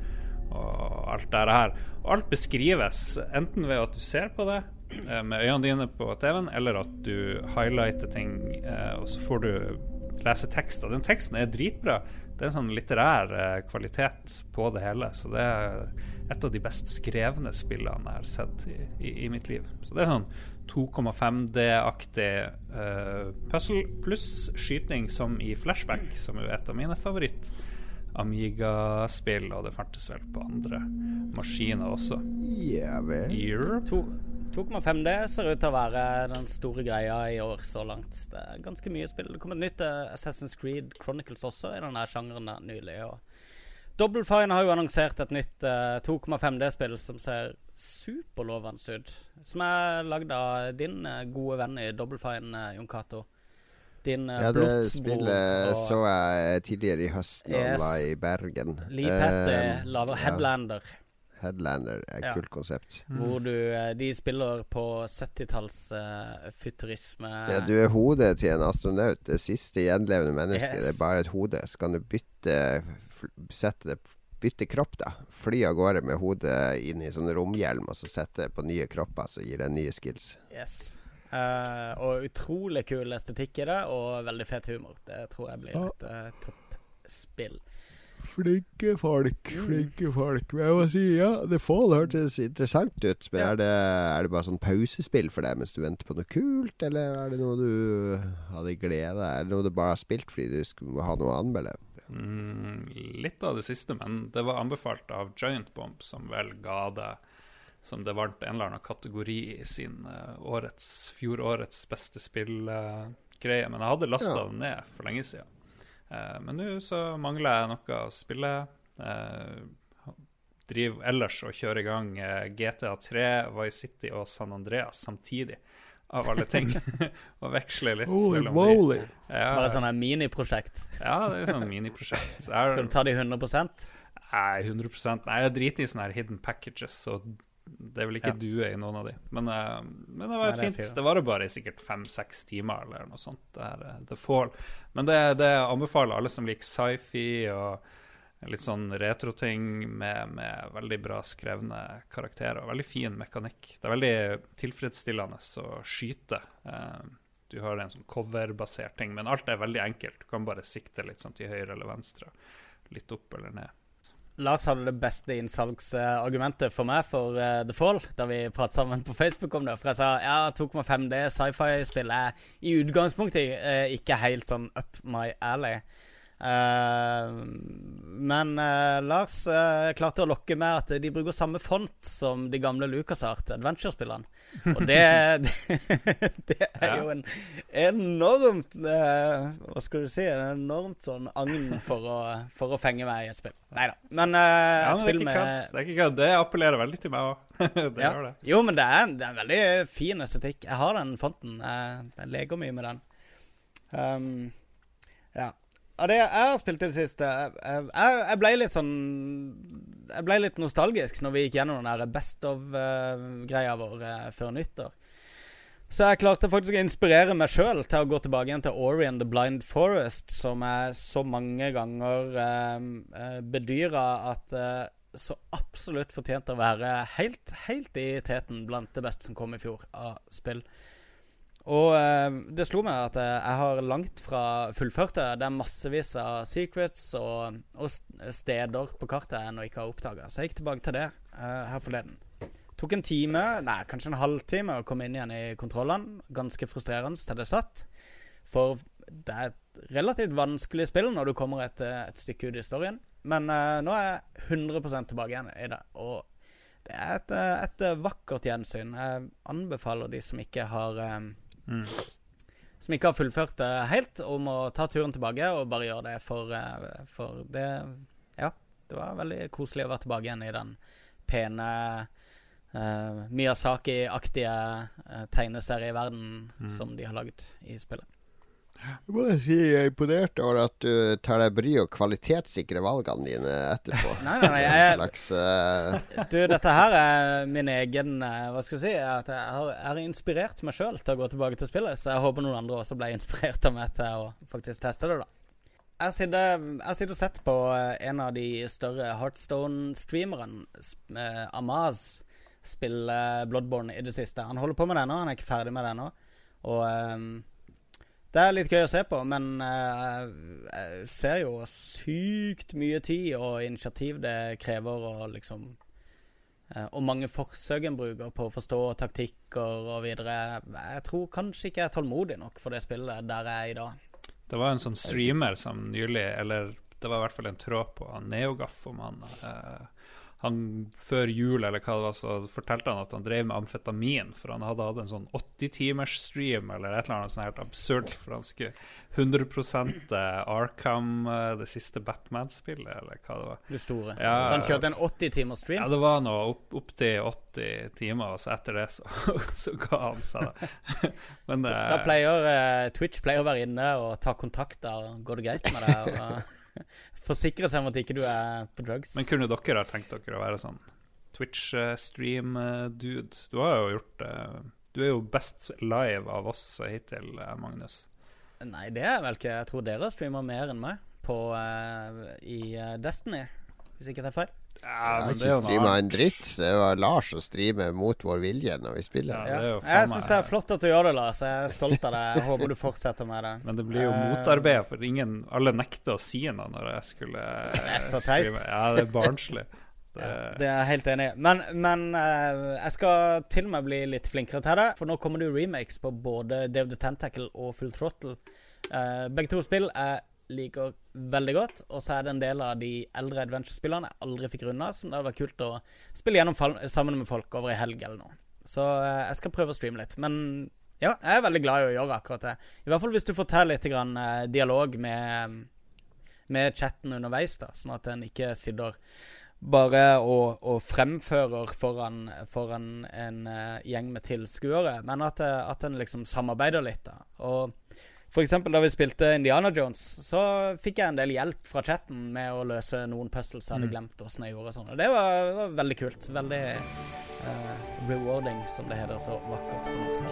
og alt det her. Og alt beskrives enten ved at du ser på det eh, med øynene dine på TV-en, eller at du highlighter ting, eh, og så får du lese tekst. Og den teksten er dritbra. Det er en sånn litterær kvalitet på det hele. Så det er et av de best skrevne spillene jeg har sett i, i, i mitt liv. Så det er sånn 2,5D-aktig uh, puzzle pluss skyting som i flashback, som er et av mine favoritt. Amiga-spill, og det fantes vel på andre maskiner også. Ja vel. 2,5D ser ut til å være den store greia i år så langt. Det er ganske mye spill. Det kom et nytt eh, Assassin's Creed Chronicles også i denne sjangeren nylig. Og Double Fine har jo annonsert et nytt uh, 2,5D-spill som ser superlovende ut. Som er lagd av din uh, gode venn i Double Fine, uh, Jon Cato. Din uh, Ja, det spillet så jeg tidligere i høst da Yes. han var i Bergen. Lee Petty Eh, lager ja. Headlander. Er et Ja. kult konsept. Hvor du eh, De spiller på 70-talls Uh, futurisme. Ja, du er hodet til en astronaut. Det siste gjenlevende mennesket. Yes. Det er bare et hode. Så kan du bytte Sette det Bytte kropp, da. Fly av gårde med hodet inn i sånn romhjelm, og så sette det på nye kropper, så gir det nye skills. Yes. Uh, og utrolig kul estetikk i det, og veldig fet humor. Det tror jeg blir et uh, toppspill. Flinke folk, flinke folk. Men jeg må si, ja, The Fall hørtes interessant ut. Men Ja. er, det, er det bare sånn pausespill for deg mens du venter på noe kult, eller er det noe du hadde glede av? det noe du bare har spilt fordi du skulle ha noe å anmelde? Mm, litt av det siste, men det var anbefalt av Giant Bomb, som vel ga det som det vant en eller annen kategori i sin eh, årets, fjorårets beste spillgreie. men jeg hadde lasta Ja. det ned for lenge siden. Eh, men nå så mangler jeg noe å spille. Uh, driver ellers og kjører i gang eh, GTA 3, Vice City og San Andreas samtidig, av alle ting. og veksler litt mellom de. Ja, Bare sånn et miniprosjekt. ja, det er sånn miniprosjekt. Skal du ta de 100% Nei, 100 Nei, jeg driter i sånne her hidden packages, og det er vel ikke Ja. due i noen av de. Men, eh, men det var Nei, det fint fint. Det varer bare i sikkert fem-seks timer eller noe sånt, det her eh, The Fall. Men det, det anbefaler alle som liker sci-fi og litt sånn retroting med, med veldig bra skrevne karakterer. og Veldig fin mekanikk. Det er veldig tilfredsstillende å skyte. Eh, Du har en sånn coverbasert ting, men alt er veldig enkelt. Du kan bare sikte litt sånn til høyre eller venstre. Litt opp eller ned. Lars hadde det beste innsalgsargumentet for meg for uh, The Fall, da vi pratet sammen på Facebook om det. For jeg sa ja, 2,5D sci-fi-spill er i utgangspunktet uh, ikke helt sånn up my alley. Eh, men uh, Lars uh, klarte å lokke med at de bruker samme font som de gamle LucasArt Adventure-spillene. Og det, det, det er jo en enormt Hva skal du si? En enormt sånn agn for å, for å fenge meg i et spill. Nei da. Men, Ja, men spill med. Det er ikke kødd. Det appellerer veldig til meg òg. ja. Jo, men det er, det er en veldig fin estetikk. Jeg har den fonten. Jeg, jeg leker mye med den. Um. Av det jeg har spilt i det siste Jeg, jeg, jeg ble litt sånn Jeg ble litt nostalgisk når vi gikk gjennom den Best of-greia vår uh, før nyttår. Så jeg klarte faktisk å inspirere meg sjøl til å gå tilbake igjen til Ori and the Blind Forest, som jeg så mange ganger eh, eh, bedyra at eh, så absolutt fortjente å være helt, helt i teten blant det beste som kom i fjor av spill. Og eh, det slo meg at eh, jeg har langt fra fullført det. Det er massevis av secrets og, og steder på kartet jeg ennå ikke har oppdaga. Så jeg gikk tilbake til det eh, her forleden. Tok en time, nei, kanskje en halvtime å komme inn igjen i kontrollene. Ganske frustrerende til det satt. For det er et relativt vanskelig spill når du kommer et, eh, et stykke ut i historien. Men eh, nå er jeg 100% tilbake igjen i det. Og det er et, eh, et vakkert gjensyn. Jeg anbefaler de som ikke har Mm. Som ikke har fullført det helt, om å ta turen tilbake og bare gjøre det for, eh, for det Ja, det var veldig koselig å være tilbake igjen i den pene uh, Miyazaki-aktige uh, tegneserieverden som de har lagd i spillet. Jeg må si jeg er imponert over at du tar deg bryet og kvalitetssikrer valgene dine etterpå. Nei, nei, nei, jeg- slags uh... Du, dette her er min egen eh, Hva skal jeg si? At jeg har, jeg har inspirert meg sjøl til å gå tilbake til spillet, så jeg håper noen andre også ble inspirert av meg til å faktisk teste det, da. Jeg sitter, jeg sitter og sett på eh, en av de større Heartstone-streamerne, Amaz, spille Bloodborne i det siste. Han holder på med det ennå, han er ikke ferdig med det ennå. Og eh, det er litt gøy å se på, men eh, jeg ser jo sykt mye tid og initiativ det krever, og liksom eh, Og mange forsøk en bruker på å forstå taktikker og videre. Jeg tror kanskje ikke jeg er tålmodig nok for det spillet der jeg er i dag. Det var en sånn streamer som nylig Eller det var i hvert fall en tråd på Neogaf om han eh, Han Før jul, eller hva det var, så fortalte han at han drev med amfetamin. For han hadde hatt en sånn 80-timers stream eller et eller annet sånt helt absurd. For han skulle 100% Arkham, eh, det siste Batman-spillet, eller hva det var. Det store. Ja, så han kjørte en 80 timers stream? Ja, det var noe opp, opp til 80 timer, og så etter det så, så ga han seg. da. Men Da pleier eh, Twitch pleier å være inne og ta kontakt. Da går det greit med deg? Og forsikre seg om at ikke du er på drugs. Men kunne dere ha tenkt dere å være sånn Twitch-stream-dude? Du har jo gjort det. Du er jo best live av oss hittil, eh, Magnus. Nei, det er vel ikke Jeg tror dere streamer mer enn meg på, uh, i eh, Destiny, hvis ikke det er feil. Ja, Jeg har men det ikke er jo streama en dritt. Det det var Lars som streamer mot vår vilje når vi spiller. Ja, det er jo Jeg syns det er flott at du gjør det, Lars. Jeg er stolt av deg. Jeg håper du fortsetter med det. Men det blir jo Eh, motarbeid, for ingen Alle nekter å si noe når jeg skulle er så teit. streame. Ja, det er barnslig. Det, Det er jeg helt enig i. Men, men eh, jeg skal til og med bli litt flinkere til det. For nå kommer det jo remakes på både Dave the Tentacle og Full Throttle. Eh, begge to spill jeg liker veldig godt. Og så er det en del av de eldre adventure-spillene jeg aldri fikk runda, som det hadde vært kult å spille gjennom sammen med folk over ei helg eller noe. Så eh, jeg skal prøve å streame litt. Men ja, jeg er veldig glad i å gjøre akkurat det. I hvert fall hvis du får til litt grann, eh, dialog med, med chatten underveis, da, sånn at en ikke sitter bare og, og fremfører foran, foran en eh, gjeng med tilskuere, men at, at en liksom samarbeider litt. da. Og for eksempel da vi spilte Indiana Jones, så fikk jeg en del hjelp fra chatten med å løse noen puzzles jeg hadde Mm. glemt åssen jeg gjorde. og sånn. Og det var, var veldig kult. Veldig uh, rewarding, som det heter så vakkert på norsk.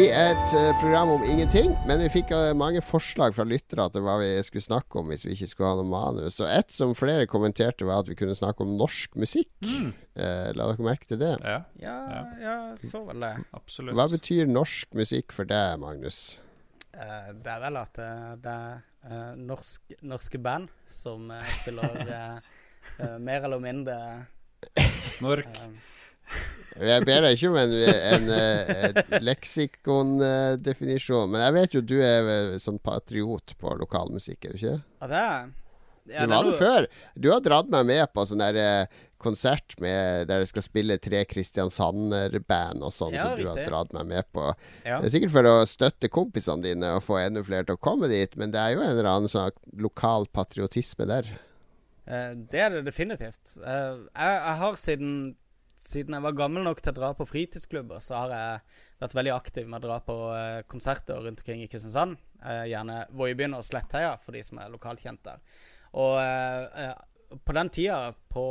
Vi er et eh, program om ingenting, men vi fikk eh, mange forslag fra lyttere til hva vi skulle snakke om hvis vi ikke skulle ha noe manus. Og ett som flere kommenterte, var at vi kunne snakke om norsk musikk. Eh, la dere merke til det. Ja, Ja, Ja. så vel det. absolutt. Hva betyr norsk musikk for deg, Magnus? Eh, det er vel at det er eh, norsk, norske band som spiller mer eller mindre Snork. Eh, Jeg ber deg ikke om en, en, en leksikondefinisjon, men jeg vet jo du er eh, sånn patriot på lokalmusikk, er du ikke? Ja, det er ja, du var det før. Du har dratt meg med på sånn der eh, konsert med, der det skal spille tre Kristiansander-band og sånn, Ja, som du har dratt meg med på. Ja. Det er sikkert for å støtte kompisene dine og få enda flere til å komme dit, men det er jo en eller annen sånn lokal patriotisme der. Eh, det er det definitivt. Eh, jeg, jeg har siden, siden jeg var gammel nok til å dra på fritidsklubber, så har jeg vært veldig aktiv med å dra på eh, konserter rundt omkring i Kristiansand. Eh, gjerne Voiebyen og Slettheia, for de som er lokalt kjent der. Og eh, på den tida, på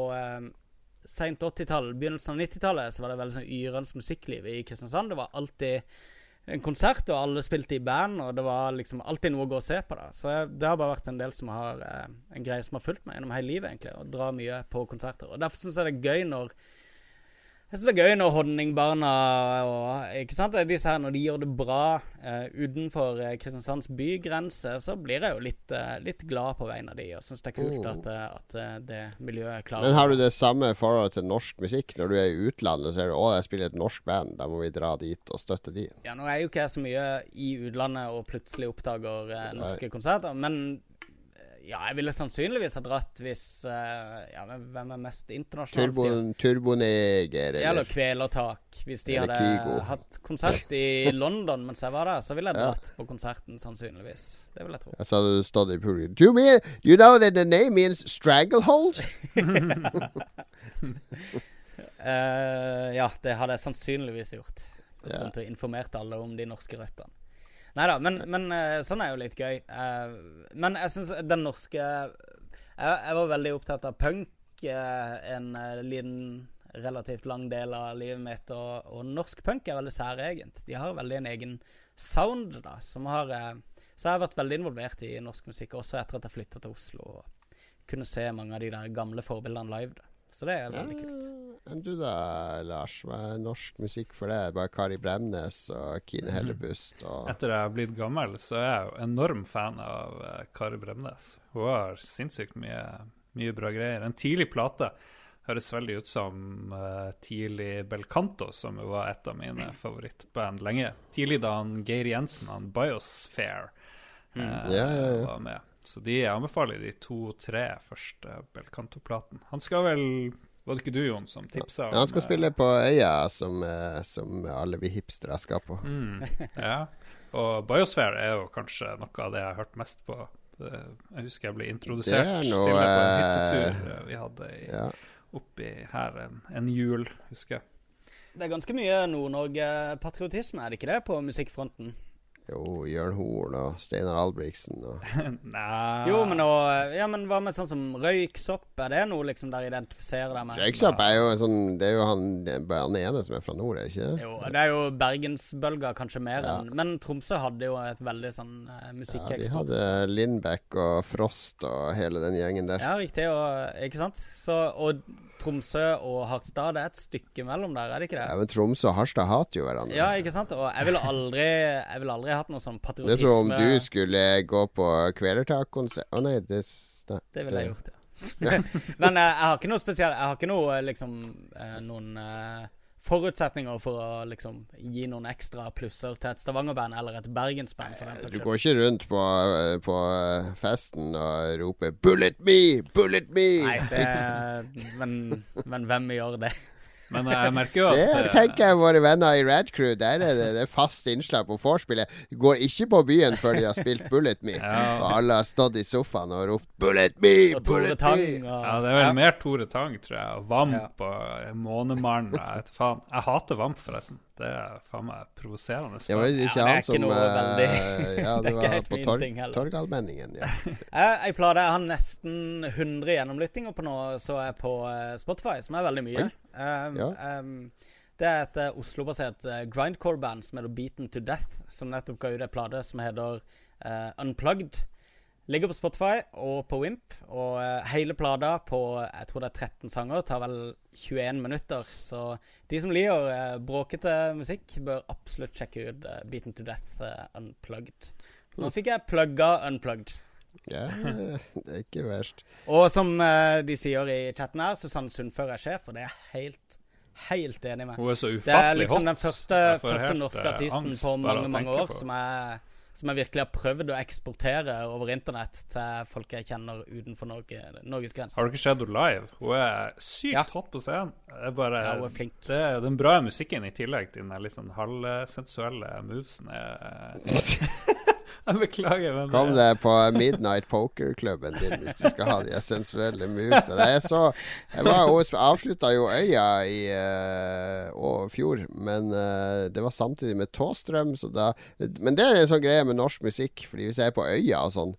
seint 80-tall, begynnelsen av 90-tallet, så var det veldig sånn yrende musikkliv i Kristiansand. Det var alltid en konsert, og alle spilte i band, og det var liksom alltid noe å gå og se på. da Så det har bare vært en del som har en greie som har fulgt meg gjennom hele livet, egentlig. Å dra mye på konserter. Og derfor syns jeg det er gøy når jeg synes det er gøy når Honningbarna og ikke sant, disse her, når de gjør det bra uh, utenfor eh, Kristiansands bygrense, så blir jeg jo litt, uh, litt glad på vegne av de, og syns det er kult Mm. at, at det miljøet klarer Men har du det samme forholdet til norsk musikk? Når du er i utlandet, så er det 'Å, jeg spiller et norsk band, da må vi dra dit og støtte de'. Ja, nå er jo ikke jeg så mye i utlandet og plutselig oppdager uh, norske konserter, men ja, jeg ville sannsynligvis ha dratt hvis uh, Ja, men hvem er mest internasjonalt? Turbo, Turboneger Ja, eller eller Kvelertak. Hvis de hadde Kygo. hatt konsert i London mens jeg var der, så ville jeg Ja. dratt på konserten, sannsynligvis. Det vil jeg tro. Jeg sa du stod i publikum. Do you, mean, you know that the name means stranglehold? uh, ja, det hadde jeg sannsynligvis gjort. Gått Ja. rundt og informert alle om de norske røttene. Nei da, men, men eh, sånn er jo litt gøy. Eh, men jeg syns den norske jeg, var veldig opptatt av punk eh, en liten relativt lang del av livet mitt, og, og norsk punk er veldig særegent. De har veldig en egen sound, da, som har Så jeg har vært veldig involvert i norsk musikk, også etter at jeg flytta til Oslo og kunne se mange av de der gamle forbildene live. da. Så det er veldig kult. Enn du da, Lars? Hva er norsk musikk for deg? Bare Kari Bremnes og Mhm. Kine Hellebust og Etter jeg har blitt gammel, så er jeg jo enorm fan av eh, Kari Bremnes. Hun har sinnssykt mye, mye bra greier. En tidlig plate høres veldig ut som uh, tidlig Belcanto, som jo var et av mine favorittband lenge. Tidlig da han Geir Jensen, han Biosphere, uh, Mm. Ja, ja, ja. var med. Så de anbefaler de to-tre første Belcanto-platene. Han skal vel Var det ikke du, Jon, som tipsa? ja, Han skal spille på Øya, som, eh, som alle vi hipstere skal på. Mm, ja. Og Biosphere er jo kanskje noe av det jeg har hørt mest på. Jeg husker jeg ble introdusert Det er til det på en eh, hyttetur eh, vi hadde i, Ja. oppi her en, en jul, husker jeg. Det er ganske mye Nord-Norge-patriotisme, er det ikke det, på musikkfronten? Jo, Jørn Horn og Steinar Albrigtsen og Nei Jo, men, og, ja, men hva med sånn som røyksopp? Er det noe liksom der identifiserer deg med? Røyksopp er jo sånn Det er jo han, han ene som er fra nord, er ikke det? Jo, det er jo bergensbølga kanskje mer Ja. enn Men Tromsø hadde jo et veldig sånn musikkeksport. Ja, de hadde Lindbekk og Frost og hele den gjengen der. Ja, riktig. Og, ikke sant? Så, og Tromsø og Harstad, det er et stykke mellom der, er det ikke det? Ja, men Tromsø og Harstad hater jo hverandre. Ja, ikke sant? Og jeg ville aldri Jeg ville aldri hatt noe sånn patriotisme. Det er som om du skulle gå på Kvelertak-konsert Å nei, det, s- Det ville jeg gjort, ja. Men jeg, jeg har ikke noe spesielt Jeg har ikke noe eh, liksom eh, Noen eh, forutsetninger for å liksom gi noen ekstra plusser til et Stavanger-band eller et Bergens-band. Du går ikke rundt på, på festen og roper 'Bullet me! Bullet me!' Nei, det, men, men hvem gjør det? Men jeg merker jo at Det eh, tenker jeg våre venner i Rad Crew. Der er det, det er fast innslag på vorspielet. Går ikke på byen før de har spilt 'Bullet Me'. Ja. Og alle har stått i sofaen og ropt 'Bullet me! Og Tore Bullet Tang me!' og Ja, det er vel Ja. mer Tore Tang, tror jeg. Og Vamp Ja. og Månemann. Jeg vet faen. Jeg hater Vamp, forresten. Det er faen meg provoserende. Det var ikke han som Ja, det var på heller. Torgallmenningen. Ja. Jeg, plate, jeg har nesten 100 gjennomlyttinger på nå, så jeg på eh, Spotify, som er veldig mye. Um, Ja. um, Det er et uh, Oslo-basert uh, grindcore-band som heter Beaten to Death, som nettopp ga ut en plate som heter uh, Unplugged. Ligger på Spotify og på Wimp, og hele plata på jeg tror det er 13 sanger tar vel 21 minutter. Så de som liker bråkete musikk, bør absolutt sjekke ut Beaten to Death Unplugged. Nå fikk jeg plugga Unplugged. Ja, det er ikke verst. Og som de sier i chatten her, Susanne Sundfør er sjef, og det er helt, helt enig med. Hun er så ufattelig hot. Det er liksom hot. den første, første norske eh, artisten på mange mange år som jeg, som jeg virkelig har prøvd å eksportere over internett til folk jeg kjenner utenfor Norge, Norges Har grenser. du ikke sett henne live? Hun er sykt Ja. hot på scenen. Det er bare Ja, hun er flink. Det den bra musikken i tillegg til den liksom sånn halvsensuelle movesen. er- Jeg beklager, men Kom deg på Midnight Poker-klubben din hvis du skal ha de sensuelle musene. Er så Jeg var hos, avslutta jo Øya i uh, fjor, men uh, det var samtidig med Tåstrøm, så da Men det er en sånn greie med norsk musikk, Fordi hvis jeg er på Øya og sånn,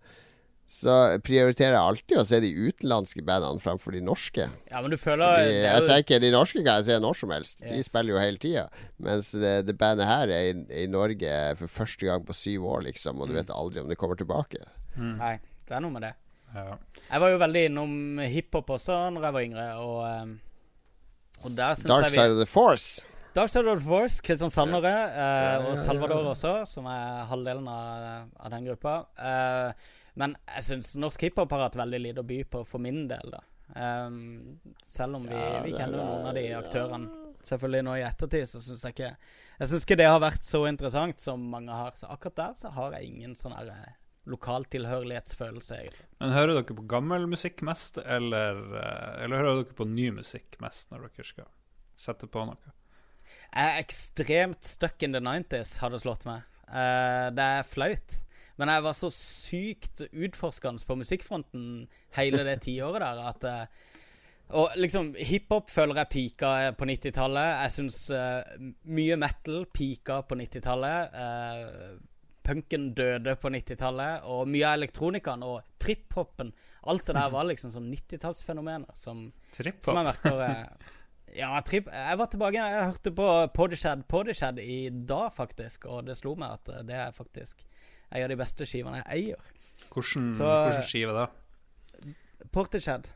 så prioriterer jeg alltid å se de utenlandske bandene framfor de norske. Ja, men du føler Fordi det jeg er tenker De norske kan jeg se når som helst. De spiller jo hele tida. Mens det, det bandet her er i, i Norge for første gang på syv år, liksom. Og du vet aldri om det kommer tilbake. Nei, det er noe med det. ja. Jeg var jo veldig innom hiphop også når jeg var yngre, og, eh, og der syns Dark jeg Dark Side of the Force. Dark Side of the Force, Kristiansandere eh, Ja, ja, og Salvador også, som er halvdelen av, av den gruppa. Eh, men jeg syns norsk hiphop har hatt veldig lite å by på for min del, da. Um, selv om vi, Ja, vi kjenner jo er- noen av de aktørene selvfølgelig nå i ettertid, så syns jeg ikke Jeg syns ikke det har vært så interessant som mange har. Så akkurat der så har jeg ingen sånn her eh, lokaltilhørighetsfølelse, egentlig. Men hører dere på gammel musikk mest, eller, eh, eller hører dere på ny musikk mest når dere skal sette på noe? Jeg er ekstremt stuck in the 90s, har det slått meg. Uh, det er flaut. Men jeg var så sykt utforskende på musikkfronten hele det tiåret der at eh, Og liksom, hiphop føler jeg pika på 90-tallet. Jeg syns mye metal pika på 90-tallet. Uh, punken døde på 90-tallet. Og mye av elektronikaen og trip-hoppen Alt det der var liksom sånn 90-tallsfenomener som som jeg merker uh, Ja, trip, jeg var tilbake. Jeg hørte på Podishad Podishad i dag, faktisk. Og det slo meg at eh, det er faktisk en av de beste skivene jeg eier. Hvordan, Så- hvordan skive da? Portishad.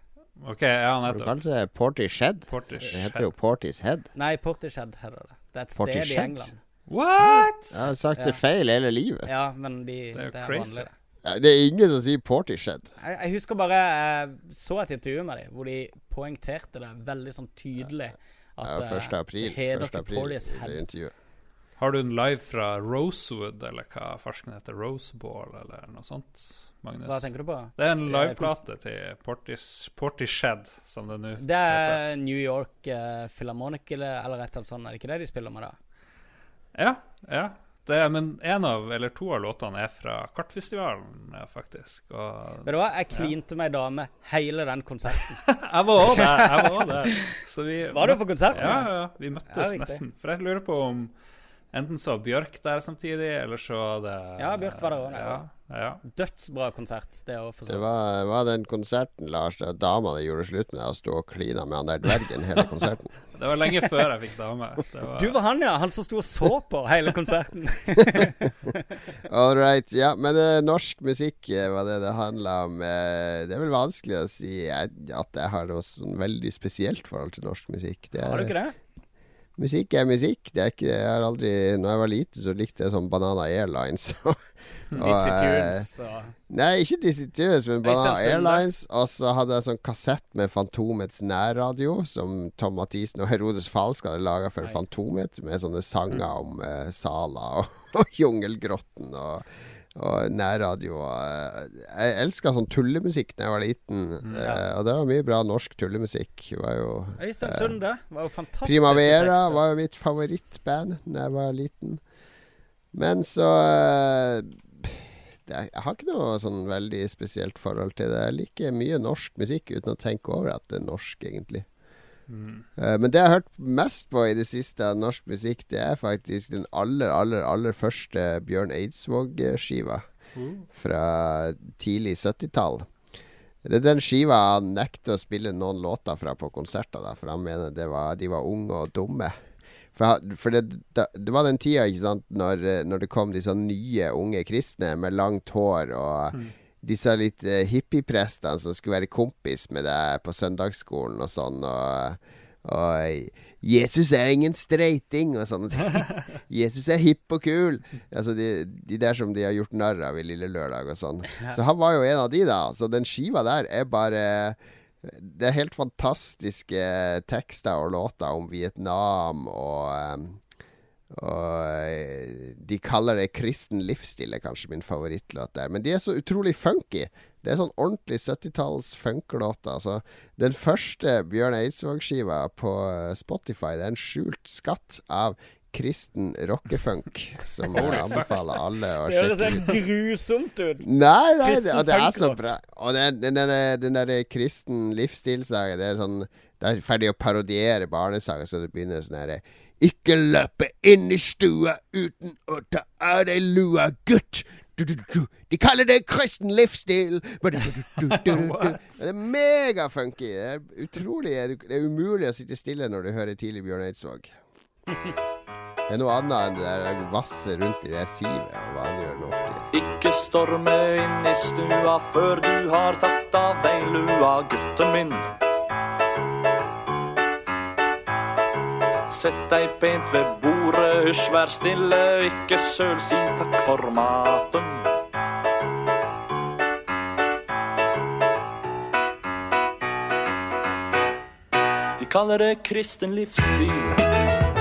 OK, ja, Har du kaller kalt det Porty Shed? Portish. Det heter jo Porty's Head. Nei, Portishad heter det. Det er et sted Portishead? i England. What?! Jeg har sagt det feil hele livet. Ja, men de, Det er jo det er crazy. vanlig, det. Det er ingen som sier Porty Shed. Jeg, jeg husker bare jeg så et intervju med dem hvor de poengterte det veldig sånn tydelig. At Ja, eh, 1. april. det heter 1. april i det intervjuet. Har du en live fra Rosewood, eller hva farsken heter? Roseball, eller noe sånt? Magnus? Hva tenker du på? Det er en liveplate til Portis, Portishead, som det nå Det er New York uh, Philharmonic, eller, eller et eller annet sånt. Er det ikke det de spiller med, da? Ja, ja. Det men en av, eller to av låtene er fra Kartfestivalen, ja, faktisk. Og Vet du hva? Jeg klinte med ei dame hele den konserten. jeg var òg der! Var Var du på konserten? Ja, ja. Vi møttes ja, nesten. For jeg lurer på om enten så Bjørk der samtidig, eller så det Ja, Bjørk var der også, Ja, ja. Dødsbra konsert. Det Det var, var den konserten Lars, der dama gjorde slutt med å stå og klina med han der dvergen hele konserten. Det var lenge før jeg fikk dame. Det var, Du var han, ja. Han som sto og så på hele konserten. All right. Ja, men uh, norsk musikk eh, var det det handla om. Eh, det er vel vanskelig å si at jeg har noe sånn veldig spesielt forhold til norsk musikk. Det Har du ikke det? Musikk er musikk. Det er ikke, jeg har aldri Når jeg var lite, så likte jeg sånn Banana Airlines. Og, Dizzie eh, Tunes og Nei, ikke Dizzie Tunes, men Banana Airlines. Og så hadde jeg sånn kassett med Fantomets nærradio, som Tom Mathisen og Herodes Falsk hadde laga for. Fantomet, med sånne sanger om uh, Sala og, og Jungelgrotten og, og nærradio. Eh, jeg elska sånn tullemusikk da jeg var liten, Ja. og det var mye bra norsk tullemusikk. Var jo Øystein Sunde var jo fantastisk. Primavera var jo mitt favorittband da jeg var liten. Men så eh, er, Jeg har ikke noe sånn veldig spesielt forhold til det. Jeg liker mye norsk musikk uten å tenke over at det er norsk, egentlig. Mm. Men det jeg har hørt mest på i det siste av norsk musikk, det er faktisk den aller, aller, aller første Bjørn Eidsvåg-skiva Mm. fra tidlig 70-tall. Det er den skiva han nekter å spille noen låter fra på konserter, da, for han mener det var, de var unge og dumme. For, for det, da, det var den tida ikke sant, når, når det kom disse nye unge kristne med langt hår og disse litt uh, hippieprestene som skulle være kompis med deg på søndagsskolen og sånn. Og, og 'Jesus er ingen streiting' og sånn. 'Jesus er hipp og kul'. Altså de, de der som de har gjort narr av i Lille Lørdag og sånn. Så han var jo en av de, da. Så den skiva der er bare det er helt fantastiske tekster og låter om Vietnam og um, og eh, de kaller det kristen livsstil, er kanskje min favorittlåt der. Men de er så utrolig funky. Det er sånn ordentlig 70-talls funkelåter. Altså, den første Bjørn Eidsvåg-skiva på eh, Spotify, det er en skjult skatt av kristen rockefunk, som jeg anbefaler alle å Det høres sjekke grusomt ut. Nei, nei, det, det er så bra. Og den, den, der, den der kristen livsstilssangen, det er sånn Det er ferdig å parodiere barnesanger, så det begynner sånn herre Ikke løpe inn i stua uten å ta av deg lua, gutt. Du, du, du. De kaller det kristen livsstil. Det er megafunky. Det er utrolig Det er umulig å sitte stille når du hører tidlig Bjørn Eidsvåg. Det er noe annet enn det der vasset rundt i det sivet og. Ikke storme inn i stua før du har tatt av deg lua, gutten min. Sett deg pent ved bordet, hysj, vær stille, ikke søl, si takk for maten. De kaller det kristen livsstil.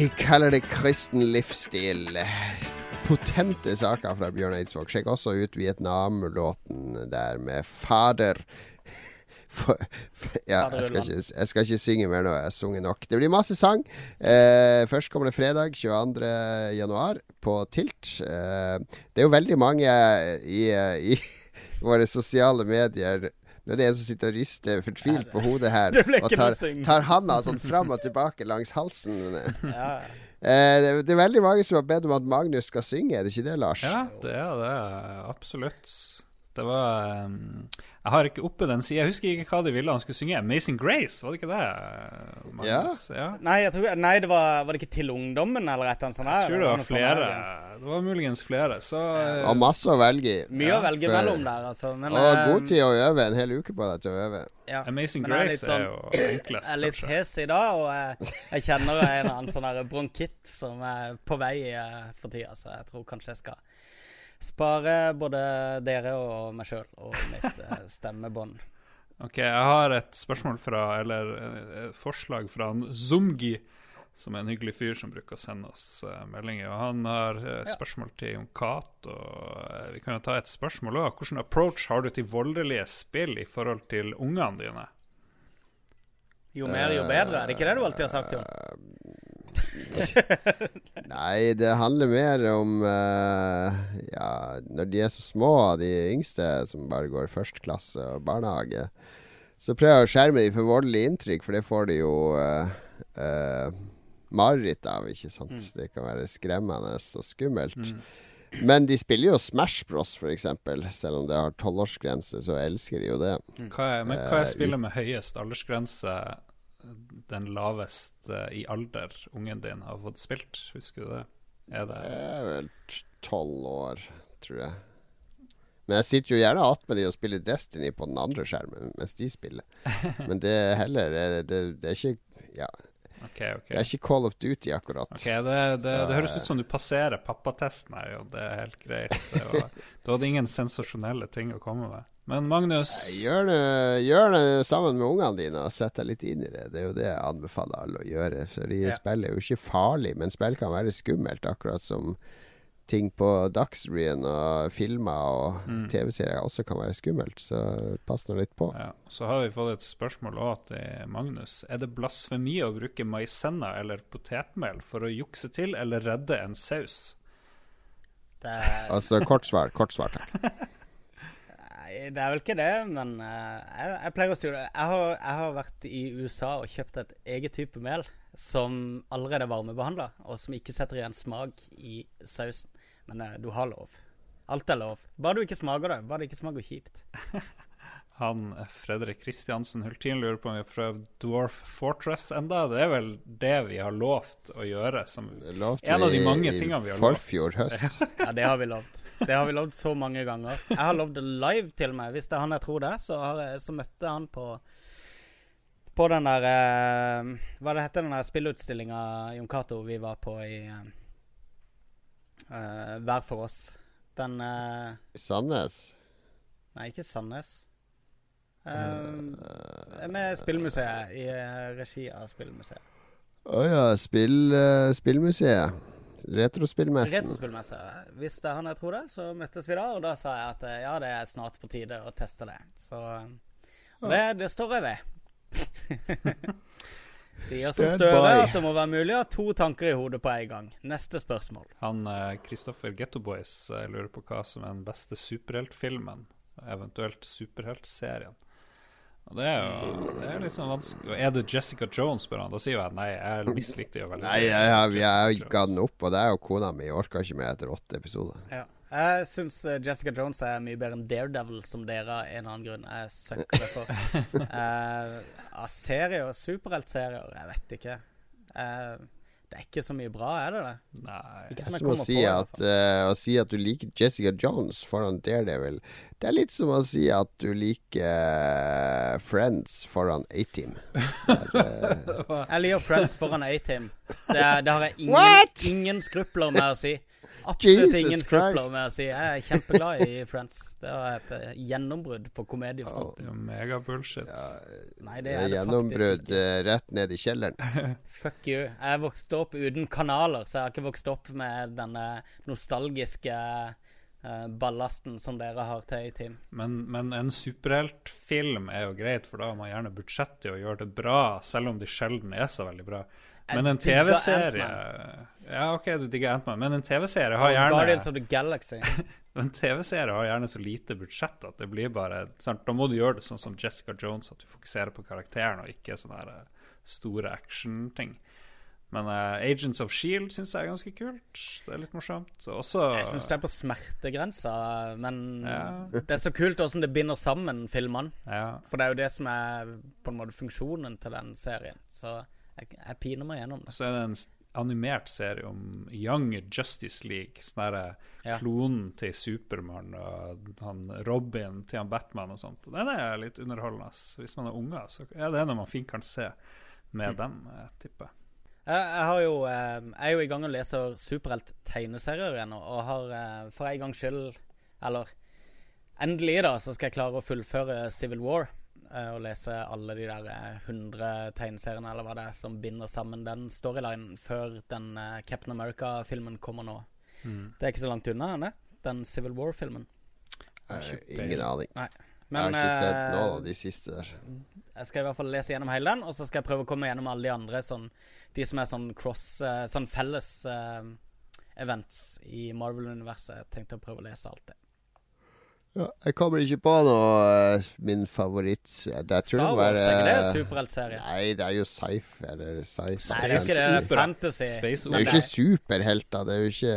De kaller det kristen livsstil. Potente saker fra Bjørn Eidsvåg. Sjekk også ut Vietnam-låten der med 'Fader'. For, for, ja, jeg skal, ikke, jeg skal ikke synge mer nå. Jeg har sunget nok. Det blir masse sang. Eh, førstkommende fredag 22. januar på Tilt. Eh, det er jo veldig mange i, i våre sosiale medier det er en som sitter og rister fortvilt på hodet her og tar, tar handa sånn fram og tilbake langs halsen. Ja. Eh, det, det er veldig mange som har bedt om at Magnus skal synge, er det ikke det, Lars? Ja, det er det. Absolutt. Det var um, Jeg har ikke oppe den sida. Jeg husker ikke hva de ville han skulle synge. 'Amazing Grace', var det ikke det? Magnus? Ja. Nei, jeg tror, nei det var, var det ikke til ungdommen eller et eller annet sånt? Jeg tror det var sånt flere. der. Det var muligens flere. Så eh, Og masse å velge i. Mye å velge mellom der, altså. Men, Og eh, god tid å øve. En hel uke på deg til å øve. ja. Amazing Men jeg er Grace sånn- er jo enklest, Jeg er litt kanskje. hes i dag, og jeg, jeg kjenner en eller annen sånn bronkitt som er på vei eh, for tida, så jeg tror kanskje jeg skal spare både dere og meg sjøl og mitt eh, stemmebånd. Ok, jeg har et spørsmål fra Eller eh, et forslag fra han Zumgi, som er en hyggelig fyr som bruker å sende oss eh, meldinger. Og han har spørsmål til Jon Cato. Vi kan jo ta et spørsmål òg. Hvilken approach har du til voldelige spill i forhold til ungene dine? Jo mer, jo bedre. Er det ikke det du alltid har sagt, Jon? Nei, det handler mer om uh, Ja, når de er så små, de yngste som bare går første klasse og barnehage, så prøver jeg å skjerme dem for voldelige inntrykk, for det får de jo uh, mareritt av, ikke sant. Det kan være skremmende og skummelt. Men de spiller jo Smash Bros, eksempel. Selv om det har tolvårsgrense, så elsker de jo det. Hva er, men hva er spillet med høyest aldersgrense, den laveste i alder ungen din har fått spilt? Husker du det? Er det Det er vel tolv år, tror jeg. Men jeg sitter jo gjerne attmed de og spiller Destiny på den andre skjermen mens de spiller. Men det er heller Det, det, det er ikke Ja, OK, okay. det er ikke Call of Duty, akkurat. Ok, det, det, Så, det høres ut som du passerer pappatesten her, og det er helt greit. Var, du hadde ingen sensasjonelle ting å komme med. Men Magnus Gjør det, gjør det sammen med ungene dine og sett deg litt inn i det. Det er jo det jeg anbefaler alle å gjøre. Fordi Ja. spiller jo ikke farlig, men spill kan være skummelt, akkurat som ting på Dagsrevyen og filmer og Mm. TV-serier også kan være skummelt. Så pass nå litt på. ja, Så har vi fått et spørsmål også til Magnus. Er det blasfemi å bruke maisenna eller potetmel for å jukse til eller redde en saus? Det er, Altså kort svar, kort svar, takk. nei, det er vel ikke det, men uh, jeg, jeg pleier å si det. Jeg har, jeg har vært i USA og kjøpt et eget type mel som allerede er varmebehandla, og som ikke setter igjen smak i sausen. Men eh, du har lov. Alt er lov. Bare du ikke smaker det. Bare det ikke smaker kjipt. Han eh, Fredrik Kristiansen Hultin lurer på om vi har prøvd Dwarf Fortress enda. Det er vel det vi har lovt å gjøre. Som, lovt En av de mange tingene vi har lovt. høst. Ja, det har vi lovt. Det har vi lovt så mange ganger. Jeg har lovd det live til meg. Hvis det er han jeg tror det så, har jeg, så møtte han på På den der eh, Hva det heter den der spillutstillinga Jon Cato vi var på i eh, Hver for oss. Den eh, Sandnes. Nei, ikke Sandnes. Eh, med Spillmuseet, i eh, regi av Spillmuseet. Å ja, spill, eh, spillmuseet. Retrospillmessen. Retrospillmesse. Hvis det er han jeg tror det, så møttes vi da, og da sa jeg at eh, ja, det er snart på tide å teste det. Så det, det står jeg ved. Sier som Støre at det må være mulig å ha to tanker i hodet på en gang. Neste spørsmål. Han Kristoffer Getto Boys eh, lurer på hva som er den beste superheltfilmen, eventuelt superheltserien. Og det er jo det er sånn vanskelig. Er det Jessica Jones, spør han. Da sier jo jeg nei, jeg mislikte jo veldig Nei, jeg, har- jeg, jeg ga den opp, og det er jo kona mi. Jeg orka ikke mer etter åtte episoder. Ja. Jeg syns eh, Jessica Jones er mye bedre enn Daredevil, som dere av en annen grunn jeg søkkere for. uh, av serier, superheltserier, jeg vet ikke. Uh, det er ikke så mye bra, er det det? Nei. Det er som å si, på. at, eh, å si at du liker Jessica Jones foran Daredevil. Det er litt som å si at du liker Friends foran A-Team. Er, Jeg liker Friends foran A-Team. Det, er- det har jeg ingen, ingen skrupler med å si. Absolutt Jesus ingen skrupler med å si. Jeg er kjempeglad i Friends. Det var et eh, gjennombrudd på komediefronten. Ja, Megabullshit. Ja, mega bullshit. Nei, det det er det gjennombrudd ikke. eh, rett ned i kjelleren. Fuck you. Jeg vokste opp uten kanaler, så jeg har ikke vokst opp med denne nostalgiske eh, ballasten som dere har til i team. Men, men en superheltfilm er jo greit, for da har man gjerne budsjett til å gjøre det bra, selv om de sjelden er så veldig bra. Men en TV-serie Ja, OK, du digger Ant-Man, men en TV-serie har gjerne Guardians of the Galaxy. En TV-serie har gjerne så lite budsjett at det blir bare sant? Da må du gjøre det sånn som Jessica Jones, at du fokuserer på karakteren og ikke sånne her, eh, store action-ting. Men uh, Agents of Shield syns jeg er ganske kult. Det er litt morsomt. Også Jeg syns det er på smertegrensa, men Ja. det er så kult åssen det binder sammen filmene. ja, For det er jo det som er på en måte funksjonen til den serien. Så jeg, jeg piner meg gjennom det. Så er det en animert serie om Young Justice League. Sånn derre Ja. klonen til Supermann og han Robin til han Batman og sånt. Den er litt underholdende. Hvis man er unger, så er det noe man fint kan se med dem, jeg tipper. Jeg, jeg, har jo, eh, jeg er jo i gang og leser superhelt-tegneserier igjen, og- og har eh, for en gangs skyld Eller endelig, da, så skal jeg klare å fullføre Civil War. Eh, Og lese alle de der eh, 100 tegneseriene, eller hva det er, som binder sammen den storylinen før den eh, Captain America-filmen kommer nå. Det er ikke så langt unna, er det? Den Civil War-filmen. Eh, ingen aning. Men jeg har ikke sett eh, noen av de siste der. jeg skal i hvert fall lese gjennom hele den, og så skal jeg prøve å komme gjennom alle de andre, sånn, de som er sånn cross eh, Sånn felles uh, events i Marvel-universet. Jeg tenkte å prøve å lese alt det. Ja, jeg kommer ikke på noe uh, min favoritt Det Star Wars, er ikke det superheltserie? Nei, det er jo sci-fi eller sci-fi. Nei, det er ikke det. Fantasy. Space Det er jo ikke superhelter. Det er jo ikke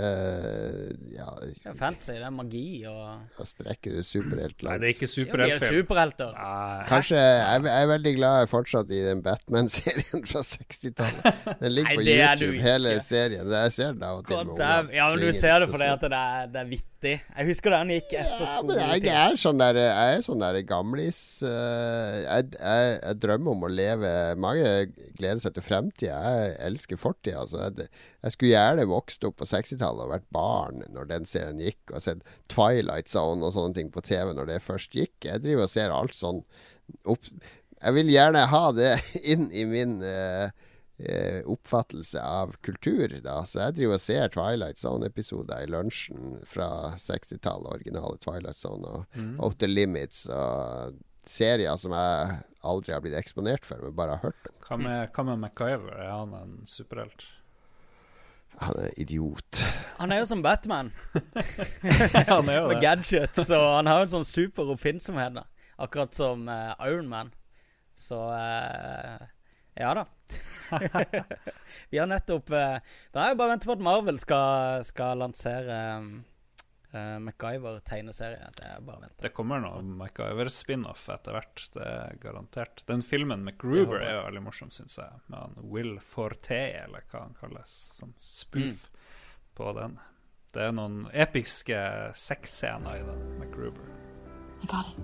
Ja, Det er fantasy, det er magi og da strekker du superhelt Nei, det er ikke er superheltfilm. superhelter. Nei. Kanskje Jeg jeg er veldig glad fortsatt i den Batman-serien fra 60-tallet. Den ligger Nei, på YouTube, hele serien. Jeg ser den av og til. med ungene. Ja, men du ser det fordi at det er, det er vittig. Jeg husker da han gikk etter Ja, men jeg, er sånn der Jeg er sånn der gamlis eh, jeg, jeg, jeg drømmer om å leve Mange gleder seg til fremtida. Jeg elsker fortida. Altså. Jeg, jeg skulle gjerne vokst opp på 60-tallet og vært barn når den serien gikk, og sett Twilight Zone og sånne ting på TV når det først gikk. Jeg driver og ser alt sånn opp Jeg vil gjerne ha det inn i min eh, oppfattelse av kultur. Da. Så jeg driver og ser Twilight Zone-episoder i lunsjen fra 60-tallet, originale Twilight Zone og Mm. Outer Limits og serier som jeg aldri har blitt eksponert for, men bare har hørt om. Hva med, hva med MacGyver? Er han en superhelt? Han er idiot. Han er jo som Batman, han er jo med gadgets, og han har jo en sånn super oppfinnsomhet, da. Akkurat som uh, Iron Man. Så uh, ja da. Vi har nettopp uh, Da er jeg bare venter på at Marvel skal, skal lansere uh, MacGyver-tegneserie. Det er bare å vente. Det kommer noe MacGyver-spin-off etter hvert. Det er garantert. Den filmen MacGruber er jo veldig morsom, syns jeg. Med han Will Forte, eller hva han kalles. Sånn spoof på den. Det er noen episke sexscener i den MacGruber. I got it.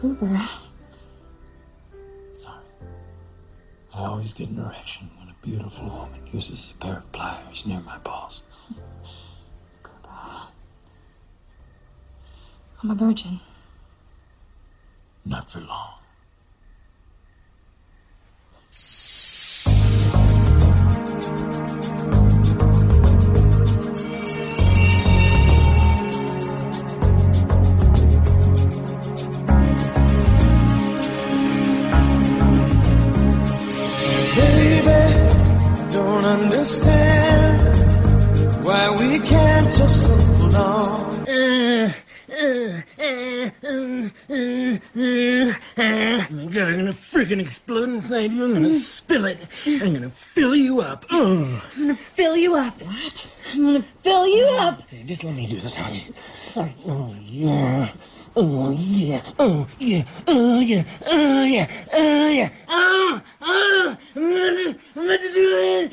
Gruber. I always get an erection when a beautiful woman uses a pair of pliers near my balls. I'm a virgin. Not for long. Understand why we can't just hold on. My God, I'm gonna freaking explode inside you. I'm gonna spill it. I'm gonna fill you up. Oh. I'm gonna fill you up. What? I'm gonna fill you oh, up. Okay, just let me do the talking. Oh yeah. Oh yeah. Oh yeah. Oh yeah. Oh yeah. Oh yeah. Oh. Oh. I'm gonna. I'm gonna do it.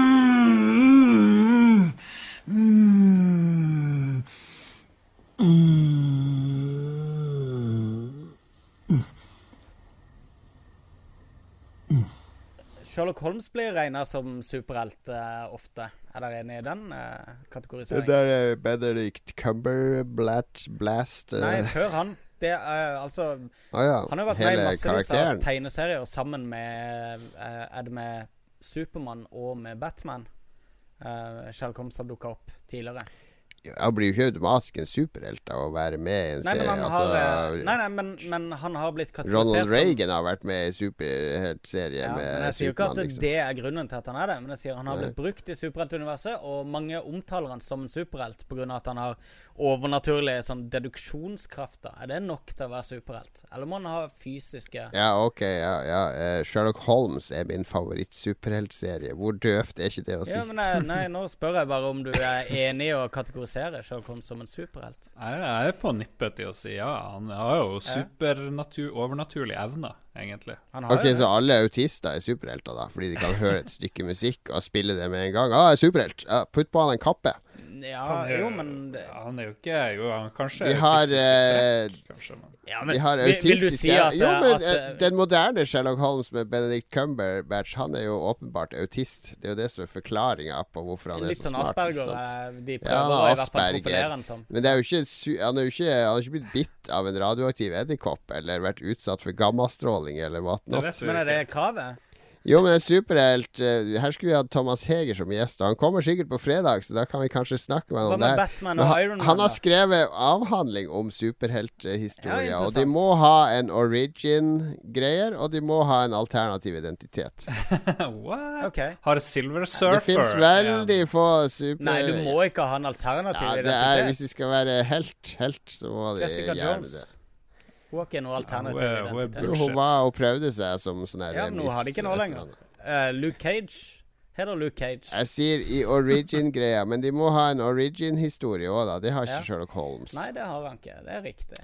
Sherlock Holmes blir regna som superhelt uh, ofte. Er dere enig i den uh, Det kategoriseringen? bedre er Benedict Cumberblast Blast uh. Nei, før han. Det er altså oh, ja. Han har jo vært med i Hele massevis av tegneserier sammen med eh, Er det med Supermann og med Batman? Sherlock Holmes har dukka opp tidligere. Han blir jo ikke automatisk en superhelt av å være med i en Nei, men serie. han har, eh, altså, nei, nei, men, men han har blitt kategorisert Ronald som Reagan har vært med i superheltserie ja, med men Jeg sier jo ikke at liksom. det er grunnen til at han er det, men jeg sier han har blitt brukt i superheltuniverset, og mange omtaler han som en superhelt pga. at han har overnaturlige sånn deduksjonskrafter. Er det nok til å være superhelt, eller må han ha fysiske Ja, ok. Ja, ja. eh, Sherlock Holmes er min favoritt-superheltserie. Hvor døvt er ikke det å si? Ja, men nei, nei, Nå spør jeg bare om du er enig i å kategorisere Sherlock Holmes som en superhelt. Jeg jeg er på nippet til å si ja. Han har jo supernatur, overnaturlige evner, egentlig. Han har Ok, jo. Så alle autister er superhelter, da? Fordi de kan høre et stykke musikk og spille det med en gang? Ah, jeg er superhelt! Ja, putt på han en kappe! Ja, Han er, jo, men det, han er jo ikke Jo, han kanskje De har, eh, trekk, kanskje, men ja, De har vil, vil du si at, Jo, men at eh, den moderne Sherlock Holmes med Benedict Cumberbatch, han er jo åpenbart autist. Det er jo det som er forklaringa på hvorfor han er så sånn smart. sånn Asperger. eh, De Ja, prøver han er i hvert fall Asperger. profilere han som. Men det er jo ikke, han, er jo ikke, han har ikke blitt bitt av en radioaktiv edderkopp eller vært utsatt for gammastråling eller det whatnot. Men er det kravet? Jo, men en superhelt eh, Her skulle vi hatt Thomas Heger som gjest, og han kommer sikkert på fredag, så da kan vi kanskje snakke med ham om det. Batman og han, Iron Man? han har skrevet avhandling om superhelthistorie, Ja, og de må ha en origin-greier, og de må ha en alternativ identitet. What? Okay. Har Silver Surfer det fins veldig få super... Nei, du må ikke ha en alternativ ja, det er, Hvis de skal være helt, helt, så må de Jessica gjerne Jones. det. Hun har ikke noe alternativ hun er- hun hun var og prøvde seg som sånn her Ja, men hun har de ikke noe lenger. Eh, Luke Cage. Heter Luke Cage. Jeg sier i origin-greia, men de må ha en origin-historie òg, da. Det har ikke Ja. Sherlock Holmes. Nei, det har han ikke. Det er riktig.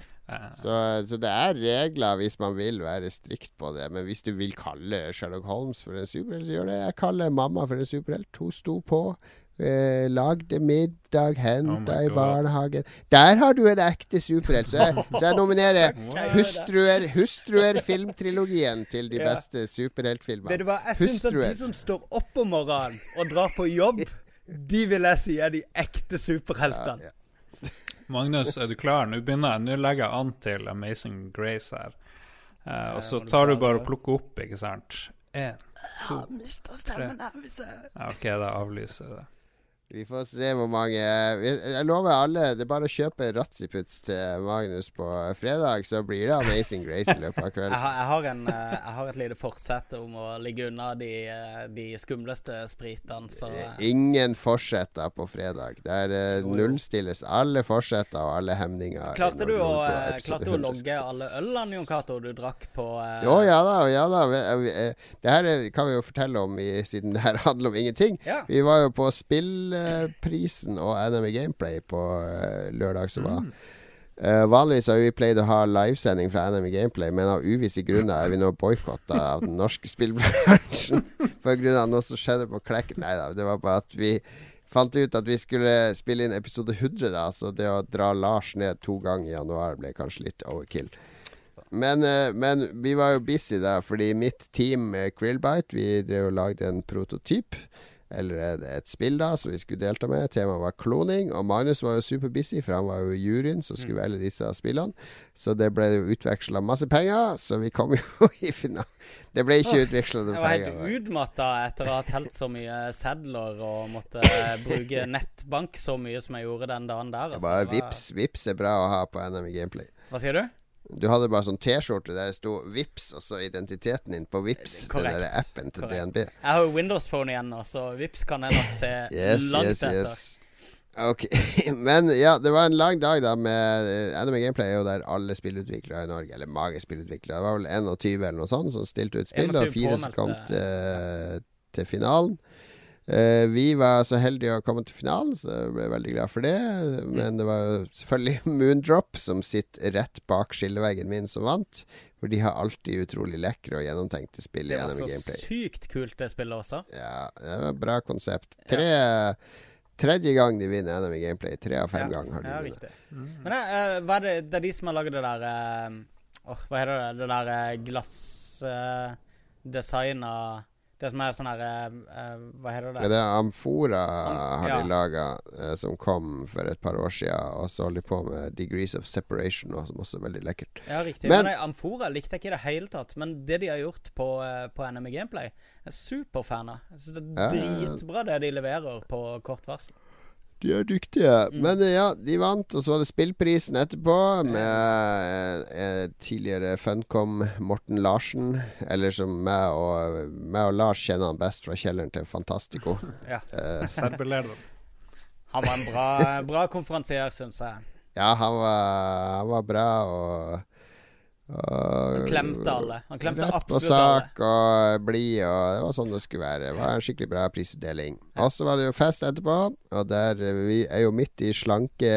Så, så det er regler hvis man vil være strikt på det. Men hvis du vil kalle Sherlock Holmes for en superhelt, så gjør det. Jeg kaller mamma for en superhelt. Hun sto på. Eh, lagde middag, henta Oh i barnehagen. Der har du en ekte superhelt! Så jeg, så jeg nominerer Hustruer, Hustruer filmtrilogien til de Ja. beste Vet superheltfilmene. du hva, jeg syns at de som står opp om morgenen og drar på jobb, de vil jeg si er de ekte superheltene. Magnus, er du klar? Nå begynner jeg, nå legger jeg an til Amazing Grace her. Eh, og så tar du bare- og plukker opp, ikke sant? En, to, Mister stemmen her hvis jeg ja, OK, da avlyser jeg det. Vi får se hvor mange Jeg jeg lover alle, det er bare å kjøpe Ratziputs til Magnus på fredag, så blir det Amazing Grace i løpet av Jeg har, jeg, har en, eh, jeg har et lite forsett om å ligge unna de, eh, de skumleste spritene, så eh, Ingen forsetter på fredag. Der eh, nullstilles alle forsetter og alle hemninger. Klarte du å, eh, klarte å logge alle ølene, Jon Cato, du drakk på eh, Jo, ja da, ja da. Eh, Det her er- kan vi jo fortelle om i, siden det her handler om ingenting. Ja. Vi var jo på Spillprisen og NME Gameplay på eh, lørdag som var. Uh, vanligvis har vi pleid å ha livesending fra NME Gameplay, men av uvisse grunner er vi nå boikotta av den norske spillbransjen pga. noe som skjedde på Klekk. Nei da, det var bare at vi fant ut at vi skulle spille inn episode 100, da, så det å dra Lars ned to ganger i januar ble kanskje litt overkill. Men, uh, men vi var jo busy da, fordi mitt team med Krillbite Vi drev og lagde en prototyp. Eller et, spill da som vi skulle delta med. Temaet var kloning. Og Magnus var jo superbusy, for han var jo i juryen som skulle velge disse spillene. Så det ble jo utveksla masse penger, så vi kom jo i finalen. Det ble ikke utveksla noen Jeg var penger. helt utmatta etter å ha telt så mye sedler og måtte bruke nettbank så mye som jeg gjorde den dagen der. Altså. Bare var- vips, vips er bra å ha på NM i Gameplay. Hva sier du? Du hadde bare sånn T-skjorte der det sto Vips, og så identiteten din på Vips. Den der appen til Korrekt. DNB. Jeg har jo Windows Phone igjen nå, så vips kan jeg nok se Yes, langt yes, etter. yes. Ok, Men ja, det var en lang dag da med eh, Anime Gameplay og der alle spillutviklere i Norge, eller mange spillutviklere, det var vel 21 eller noe sånt, som stilte ut spill, og fire som kom til, til finalen. Eh, vi var så heldige å komme til finalen, så jeg ble veldig glad for det. Men det var selvfølgelig Moondrop som sitter rett bak skilleveggen min, som vant. For de har alltid utrolig lekre og gjennomtenkte spill gameplay Det var så sykt kult, det spillet også. Ja, det var et bra konsept. Tre Tredje gang de vinner NM i gameplay. Tre av fem Ja, ganger har de ja, vunnet. Mm. Men det, eh, er det, det er de som har laget det der eh, Åh, hva heter det? Det der uh, glassdesigna Det som er sånn her eh, eh, Hva heter det? Ja, det er Amfora Am- har ja. de laga, som kom for et par år siden. Og så holder de på med Degrees of Separation nå, som også er veldig lekkert. Ja, riktig. Men- Men, Amfora likte jeg ikke i det hele tatt. Men det de har gjort på, uh, på NME Gameplay, er superfan av. Jeg synes det er dritbra det de leverer på kort varsel. De er dyktige. Mm. Men eh, ja, de vant, og så var det spillprisen etterpå med eh, tidligere Funcom Morten Larsen. Eller som meg og, meg og Lars kjenner han best fra kjelleren til Fantastico. Ja. Eh, Han var en bra, bra konferansier, syns jeg. ja, han var, han var bra og Han klemte alle. Han klemte Rett på sak og blid, og det var sånn det skulle være. Det var en skikkelig bra prisutdeling. Og så var det jo fest etterpå, og der eh, vi er jo midt i slanke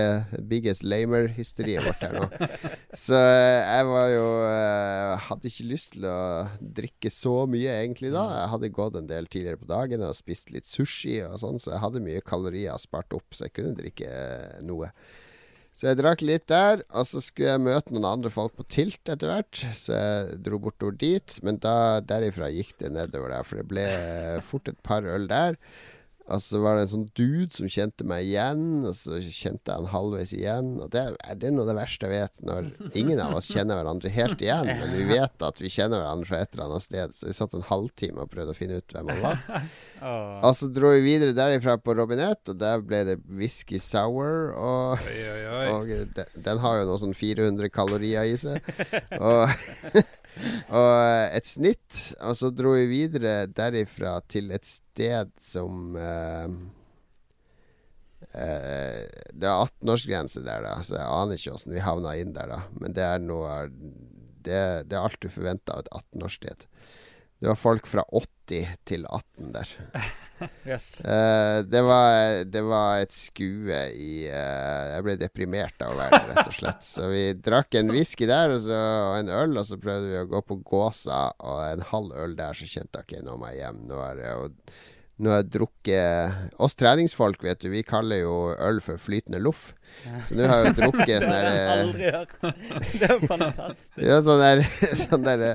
biggest lamer-hysteriet vårt her nå. Så eh, jeg var jo eh, Hadde ikke lyst til å drikke så mye egentlig da. Jeg hadde gått en del tidligere på dagen og spist litt sushi og sånn, så jeg hadde mye kalorier spart opp, så jeg kunne drikke noe. Så jeg drakk litt der, og så skulle jeg møte noen andre folk på Tilt etter hvert. Så jeg dro bortover dit, men da, derifra gikk det nedover der, for det ble fort et par øl der. Altså var det en sånn dude som kjente meg igjen, og så kjente jeg han halvveis igjen. Og det er, det er noe av det verste jeg vet, når ingen av oss kjenner hverandre helt igjen, men vi vet at vi kjenner hverandre fra et eller annet sted. Så vi satt en halvtime og prøvde å finne ut hvem han var. Og så dro vi videre derifra på Robinett, og der ble det whisky sour. Og, Oi, oi, oi. og de, den har jo noe sånn 400 kalorier i seg. Og, og et snitt. Og så dro vi videre derifra til et sted som uh, uh, Det er 18-årsgrense der, da, så jeg aner ikke åssen vi havna inn der, da. Men det er noe Det, det er alt du forventer av et 18-årssted. Det var folk fra 80 til 18 der. Yes. Uh, det, var, det var et skue i uh, Jeg ble deprimert av å være der, rett og slett. Så vi drakk en whisky der og, så, og en øl, og så prøvde vi å gå på Gåsa. Og en halv øl der, så kjente jeg ikke noe meg hjem. Nå er det og, nå har jeg drukket Oss treningsfolk, vet du, vi kaller jo øl for flytende loff. Så nå har jeg jo drukket sånn der aldri hørt. Det er jo fantastisk. ja, sånn der, sånn der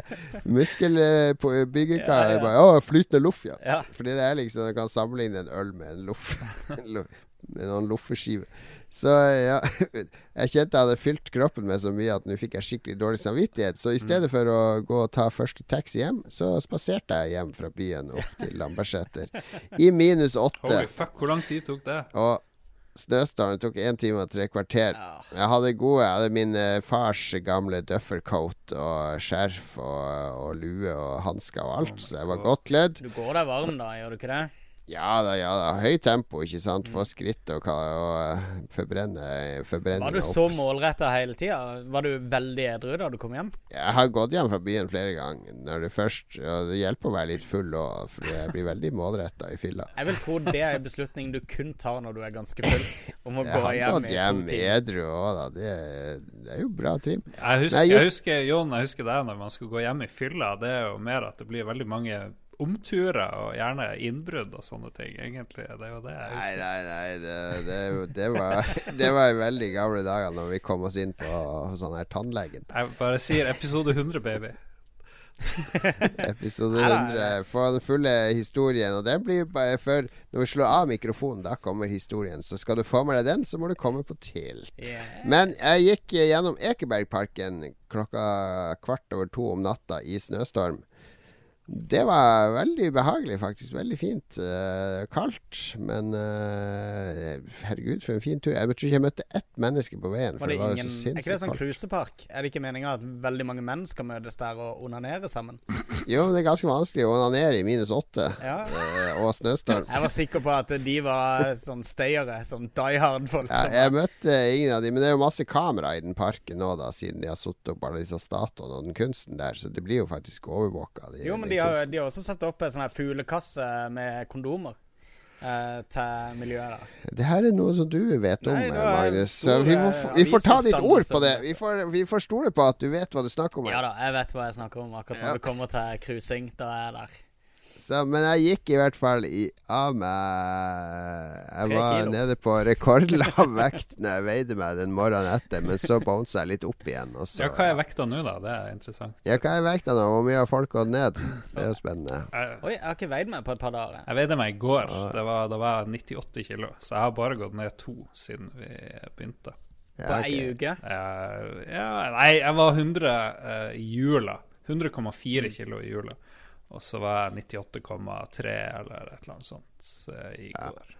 muskelbyggekar. Ja, ja. Å, flytende loff, ja. Ja. Fordi det er liksom Du kan sammenligne en øl med en loff. Med noen loffeskiver. Så ja Jeg kjente jeg hadde fylt kroppen med så mye at nå fikk jeg skikkelig dårlig samvittighet. Så i stedet for å gå og ta første taxi hjem, så spaserte jeg hjem fra byen opp til Lambertseter. I minus åtte. Holy fuck, hvor lang tid tok det? Og snøstormen tok én time og tre kvarter. Jeg hadde gode Jeg hadde min eh, fars gamle duffercoat og skjerf og, og lue og hansker og alt, så jeg var godt kledd. Du går deg varm da, gjør du ikke det? Ja da, ja da. Høyt tempo, ikke sant. Få skritt og, og forbrenne, forbrenne Var du så målretta hele tida? Var du veldig edru da du kom hjem? Jeg har gått hjem fra byen flere ganger. Når det først Og det hjelper å være litt full òg, for jeg blir veldig målretta i fylla. Jeg vil tro det er en beslutning du kun tar når du er ganske full. Om å Jeg gå har hjem gått i hjem to timer. edru òg, da. Det, er- det er jo bra trim. Jeg husker, Nei, jeg- jeg husker Jon, jeg husker deg når man skulle gå hjem i fylla. Det er jo mer at det blir veldig mange omturer og gjerne innbrudd og sånne ting. Egentlig, det er jo det jeg husker. nei, nei. Det, det, er det, var, det var i veldig gamle dager når vi kom oss inn på sånn her tannlegen. Jeg bare sier episode 100, baby. Episode Nei, nei, 100. Få den fulle historien. Og den blir bare før Når vi slår av mikrofonen, da kommer historien. Så skal du få med deg den, så må du komme på til. Yes. Men jeg gikk gjennom Ekebergparken klokka kvart over to om natta i snøstorm. Det var veldig behagelig, faktisk. Veldig fint. Uh, kaldt, men uh, herregud, for en fin tur. Jeg tror ikke jeg møtte ett menneske på veien. For Var det, det var ingen, så er ikke det sånn cruisepark? Er det ikke meninga at veldig mange menn skal møtes der og onanere sammen? Jo, men det er ganske vanskelig å onanere i minus åtte Ja. uh, og snøstorm. Jeg var sikker på at de var sånn stayere, sånn die hard-folk. Ja, jeg møtte ingen av de, men det er jo masse kamera i den parken nå, da, siden de har satt opp alle disse statuene og den kunsten der, så det blir jo faktisk overvåka. Jo, men de har, de har også satt opp en sånn her fuglekasse med kondomer eh, til miljøet der. Det her er noe som du vet om, Nei, Magnus. Store, vi får, eh, vi får ta ditt ord på det. Vi får, vi får stole på at du vet hva du snakker om. Ja da, jeg vet hva jeg snakker om akkurat når Ja. det kommer til cruising. Da er jeg der. Så, men jeg gikk i hvert fall i, av meg Jeg var nede på rekordlav vekt når jeg veide meg den morgenen etter, men så bounsa jeg litt opp igjen. Og så, Ja, hva er vekta nå, da? Det er interessant. Ja, hva er vekta nå? Hvor mye har folk gått ned? Det er jo spennende. Jeg, Oi, jeg har ikke veid meg på et par dager. jeg veide meg i går. Det var, det var 98 kilo. Så jeg har bare gått ned to siden vi begynte. På Ja, ei ok. uke. Uh, ja, nei, jeg var 100 uh, i jula. 100,4 kilo i jula. Og så var jeg 98,3 eller et eller annet sånt eh, i går.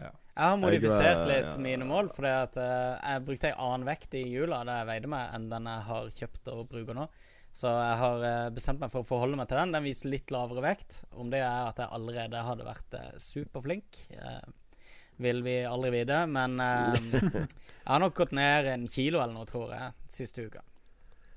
Jeg har modifisert litt mine mål, at eh, jeg brukte ei annen vekt i jula da jeg veide meg, enn den jeg har kjøpt og bruker nå. Så jeg har eh, bestemt meg for å forholde meg til den. Den viser litt lavere vekt. Om det er at jeg allerede hadde vært superflink, vil vi aldri vite. Men jeg har nok gått ned en kilo eller noe, tror jeg, siste uka.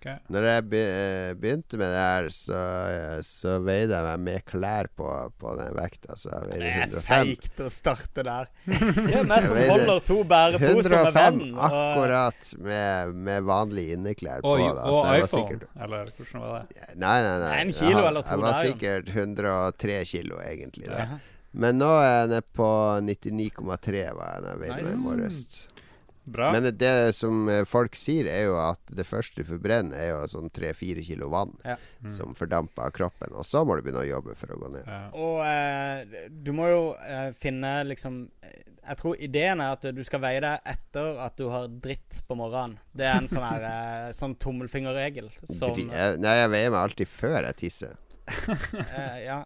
Ok. Når jeg eh, begynte med det her, så, eh, så veide jeg meg med klær på, på den vekta. Så jeg Det er 105. feigt å starte der. Det er meg som holder to bæreposer med 105 vann. 105 akkurat med, med vanlige inneklær på. Og, da, og iPhone, sikkert- eller hvordan var det? Nei, nei, nei. En kilo jeg, eller to Jeg var der, sikkert 103 kilo, egentlig. Da. Men nå er jeg nede på 99,3 var jeg da jeg veide meg i Nice. morges. Bra. Men det som eh, folk sier, er jo at det første du forbrenner, er jo sånn tre-fire kilo vann Ja. som fordamper av kroppen. Og så må du begynne å jobbe for å gå ned. Ja. Og eh, du må jo eh, finne liksom eh, Jeg tror ideen er at du skal veie deg etter at du har dritt på morgenen. Det er en sånn her eh, sånn tommelfingerregel som jeg, nei, jeg veier meg alltid før jeg tisser. eh, Ja,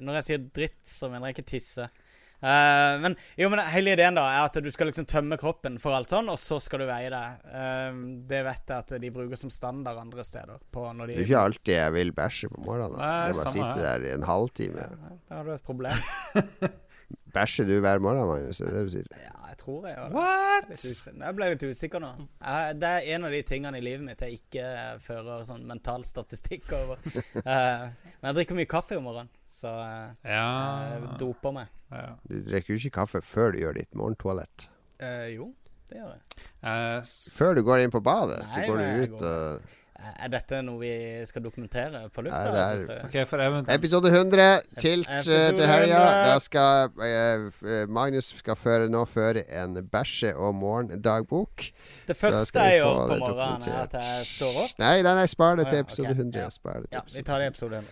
når jeg sier dritt, så mener jeg ikke tisse. Eh, men jo, men hele ideen da er at du skal liksom tømme kroppen for alt sånn, og så skal du veie det. Uh, det vet jeg at de bruker som standard andre steder. På når Det er ikke alltid jeg vil bæsje på morgenen. Da. Så jeg bare samme sitte der i en halvtime. Da har du et problem. Bæsjer du hver morgen, Magnus? Er det det du sier? Ja, jeg tror jeg gjør det. Jeg ble litt usikker nå. Jeg, det er en av de tingene i livet mitt jeg ikke eh, fører sånn mental statistikk over. Uh, men jeg drikker mye kaffe om morgenen, så eh, Ja. jeg doper meg. ja. Du drikker jo ikke kaffe før du gjør ditt morgentoalett. Eh, jo, det gjør jeg. Eh, s- Før du går inn på badet, Nei, så går du ut går- og Eh, Er dette noe vi skal dokumentere på lufta? Ja, det er- okay. Episode 100 tilt eh, Episode til helga. Da skal eh, eh, Magnus skal føre, nå føre en bæsje- og morgendagbok. Det første jeg gjør på morgenen, er at jeg står opp. Nei, nei, nei spar det til episode 100. ja. Til Ja, vi tar det i episode 100.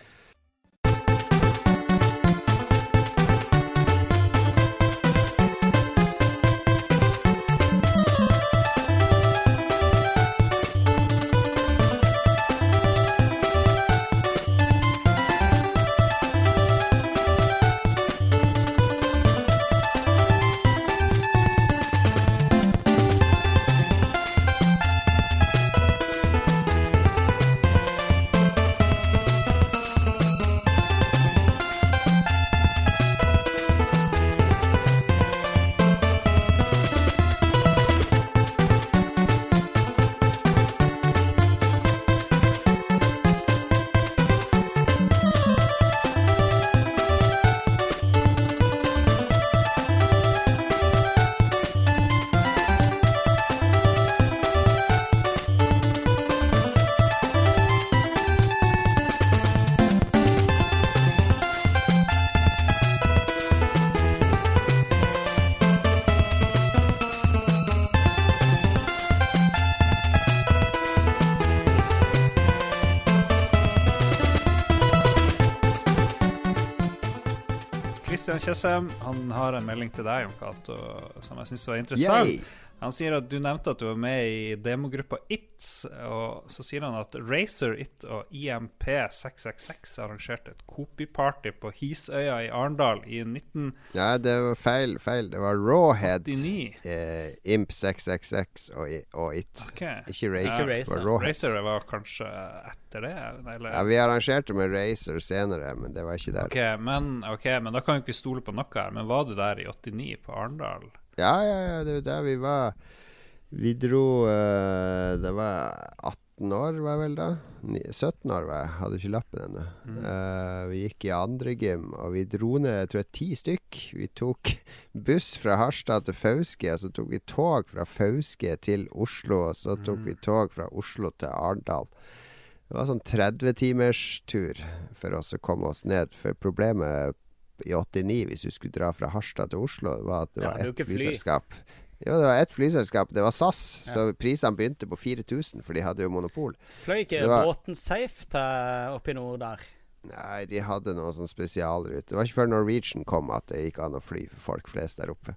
Tjessem han har en melding til deg, Jon Cato, som jeg syns var interessant. Yay! Han sier at du nevnte at du var med i demogruppa It, og så sier han at Racer It og IMP666 arrangerte et copyparty på Hisøya i Arendal i 19... Ja, det var feil. feil. Det var Rawhead, eh, Imp 666 og, og It. Ikke Racer. Ja, Det Racer. var Rawhead. Racer var kanskje etter det? Eller? Ja, vi arrangerte med Racer senere, men det var ikke der. Ok, men, okay, men da kan vi ikke stole på noe her. Men var du der i 89 på Arendal? Ja, ja, ja, det var der vi var. Vi dro uh, Det var 18 år, var jeg vel da. 17 år var jeg. Hadde ikke lappen ennå. Eh, vi gikk i andre gym, og vi dro ned jeg tror jeg, ti stykk. Vi tok buss fra Harstad til Fauske, så tok vi tog fra Fauske til Oslo, og så tok vi tog fra Oslo til Arendal. Det var sånn 30-timers tur for oss å komme oss ned. For problemet i 89, hvis du skulle dra fra Harstad til Oslo, var at det Ja, var ett flyselskap. Jo, det var ett flyselskap. Det var SAS. Så prisene begynte på 4000, for de hadde jo monopol. Fløy ikke var- båten safe til oppe i nord der? Nei, de hadde noe sånn spesialrute. Det var ikke før Norwegian kom at det gikk an å fly for folk flest der oppe.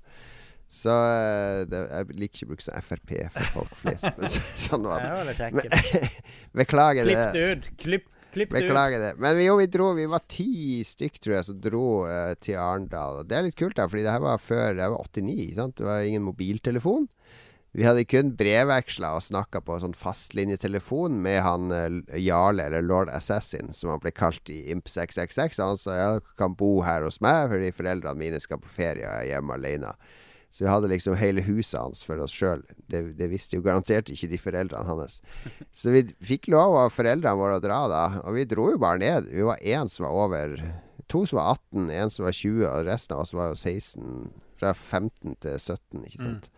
Så eh, det, jeg liker ikke å bruke sånn Frp for folk flest, men så, sånn var Det det. var litt ekkelt. beklager Klipp det. det ut. Klipp, klipp det ut. Det. Men vi, jo, vi dro Vi var ti stykk, tror jeg, som dro uh, til Arendal. Det er litt kult, da, fordi det her var før Jeg var 89, sant. Det var ingen mobiltelefon. Vi hadde kun brevveksla og snakka på sånn fastlinjetelefon med han uh, Jarle, eller Lord Assassin, som han ble kalt i Imp 666. Han sa jeg kan bo her hos meg fordi foreldrene mine skal på ferie og er hjemme alene. Så vi hadde liksom hele huset hans for oss sjøl. Det, det visste jo garantert ikke de foreldrene hans. Så vi fikk lov av foreldrene våre å dra da, og vi dro jo bare ned. Vi var én som var over To som var 18, en som var 20, og resten av oss var jo 16. Fra 15 til 17, ikke sant.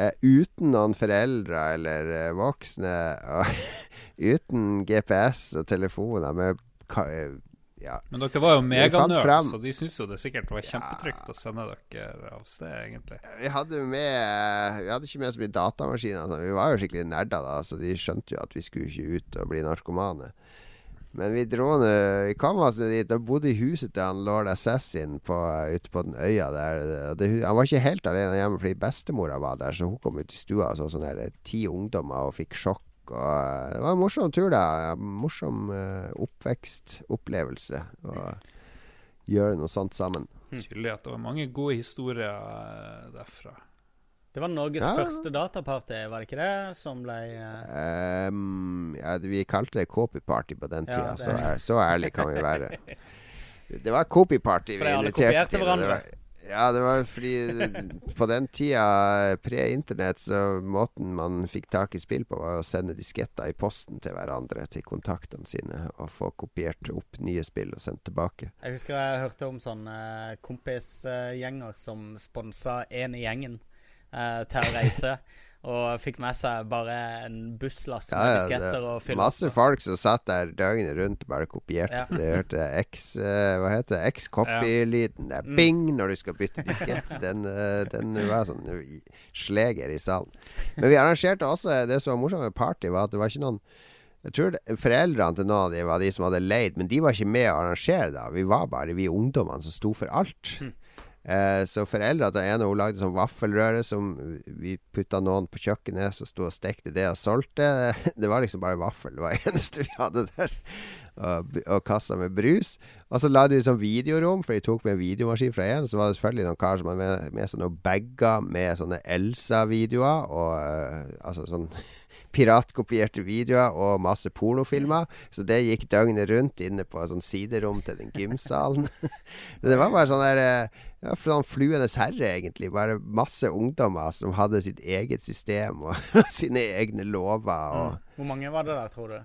Eh, uten noen foreldre eller uh, voksne, og uten GPS og telefoner, med eh, ja. Men dere var jo meganerds, så de syntes jo det sikkert var kjempetrygt å sende dere av sted, egentlig. Vi hadde jo med Vi hadde ikke med så mye datamaskiner. Altså. Vi var jo skikkelig nerder da, så de skjønte jo at vi skulle ikke ut og bli narkomane. Men vi dro nå Vi kom oss altså dit og bodde i huset til han lord Assassin på, ute på den øya der. Det, han var ikke helt alene hjemme fordi bestemora var der, så hun kom ut i stua og så sånn her ti ungdommer og fikk sjokk. Og eh, Det var en morsom tur, da. Morsom uh, oppvekstopplevelse. Å gjøre noe sånt sammen. Tydelig at det var mange gode historier eh, derfra. Det var Norges Ja. første dataparty, var det ikke det? Som ble uh... um, ja, vi kalte det copyparty på den tida. ja, så, så ærlig kan vi være. Det var copyparty vi alle inviterte til. For hverandre. kopierte var, ja, det var fordi på den tida, pre-internett, så måten man fikk tak i spill på, var å sende disketter i posten til hverandre, til kontaktene sine, og få kopiert opp nye spill og sendt tilbake. Jeg husker jeg hørte om sånne kompisgjenger som sponsa én i gjengen eh, til å reise. og fikk med seg bare en busslass med Ja, ja, disketter og fyll. masse folk som satt der døgnet rundt og bare kopierte. Ja. Det hørte X eh, Hva heter det? X-copy-lyden. Det er Mm. bing når du skal bytte diskett. Den, eh, den var sånn sleger i salen. Men vi arrangerte også Det som var morsomt med party, var at det var ikke noen jeg tror det, Foreldrene til noen av de var de som hadde leid, men de var ikke med å arrangere det. Vi var bare vi ungdommene som sto for alt. Eh, så foreldra til en av henne lagde sånn vaffelrøre som vi putta noen på kjøkkenet, som sto og stekte det og solgte. Det var liksom bare vaffel. Det var det eneste vi hadde der. Og, og kassa med brus. Og så lagde vi sånn videorom, for de tok med en videomaskin fra en. Så var det selvfølgelig noen kar som hadde med, med seg noen bager med sånne Elsa-videoer. Og eh, altså sånn piratkopierte videoer og masse pornofilmer. Så det gikk døgnet rundt inne på sånn siderom til den gymsalen. det var bare sånn der eh, for han Fluenes herre, egentlig. Bare masse ungdommer som hadde sitt eget system og sine egne lover. Og Hvor mange var det der, tror du?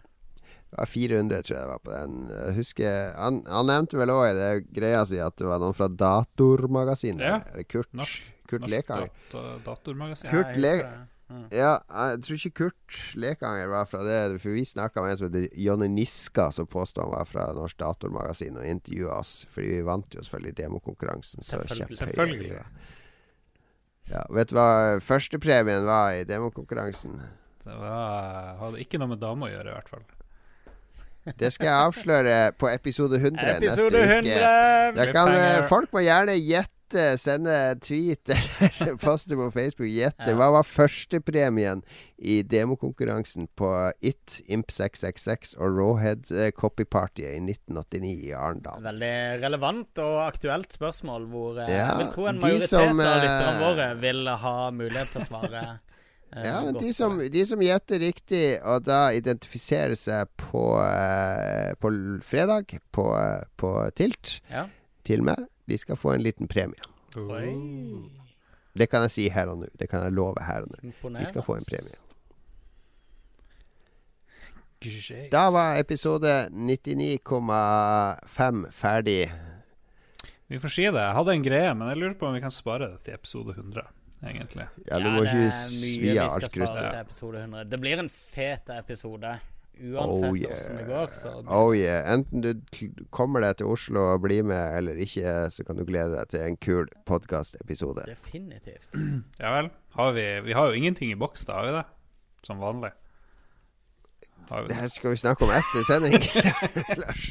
det var 400, tror jeg det var på den. Jeg husker Han, han nevnte vel òg i det greia si at det var noen fra Datormagasinet. Ja. Kurt, Norsk, Kurt norsk Lekanger. data, datormagasin. Kurt jeg Mm. Ja, jeg tror ikke Kurt Lekanger var fra det. For vi snakka med en som heter Jonny Niska, som påstod han var fra Norsk Datormagasin, og intervjua oss. Fordi vi vant jo selvfølgelig demokonkurransen. Selvfølgelig. Selvfølgelig. Ja, vet du hva førstepremien var i demokonkurransen? Det var, hadde ikke noe med dame å gjøre, i hvert fall. Det skal jeg avsløre på episode 100 Episode neste 100! uke. Der kan, eh, folk må gjerne gjette, sende tweet eller poste på Facebook. Gjette. Hva var førstepremien i demokonkurransen på It, Imp666 og Rawhead Copyparty Copy Party i 1989 i Arendal? Veldig relevant og aktuelt spørsmål hvor jeg Ja, jeg vil tro en majoritet som, av eh, lytterne våre vil ha mulighet til å svare. eh, Ja, men de som, de som gjetter riktig, og da identifiserer seg på, eh, på fredag på, eh, på Tilt Ja. til meg, de skal få en liten premie. Oi. Det kan jeg si her og nå. Det kan jeg love her og nå. De skal få en premie. Da var episode 99,5 ferdig. Vi får si det. Jeg hadde en greie, men jeg lurer på om vi kan spare det til episode 100, egentlig. Ja, du må det ikke er mye svi vi av skal alt spare kruttet. til episode 100. Det blir en fet episode. Uansett Oh hvordan det går. Så Oh yeah. Enten du kommer deg til Oslo og blir med, eller ikke, så kan du glede deg til en kul podkastepisode. definitivt. Ja vel. Har vi, vi har jo ingenting i boks, da, har vi det? Som vanlig. Det her skal vi snakke om etter sending, Lars.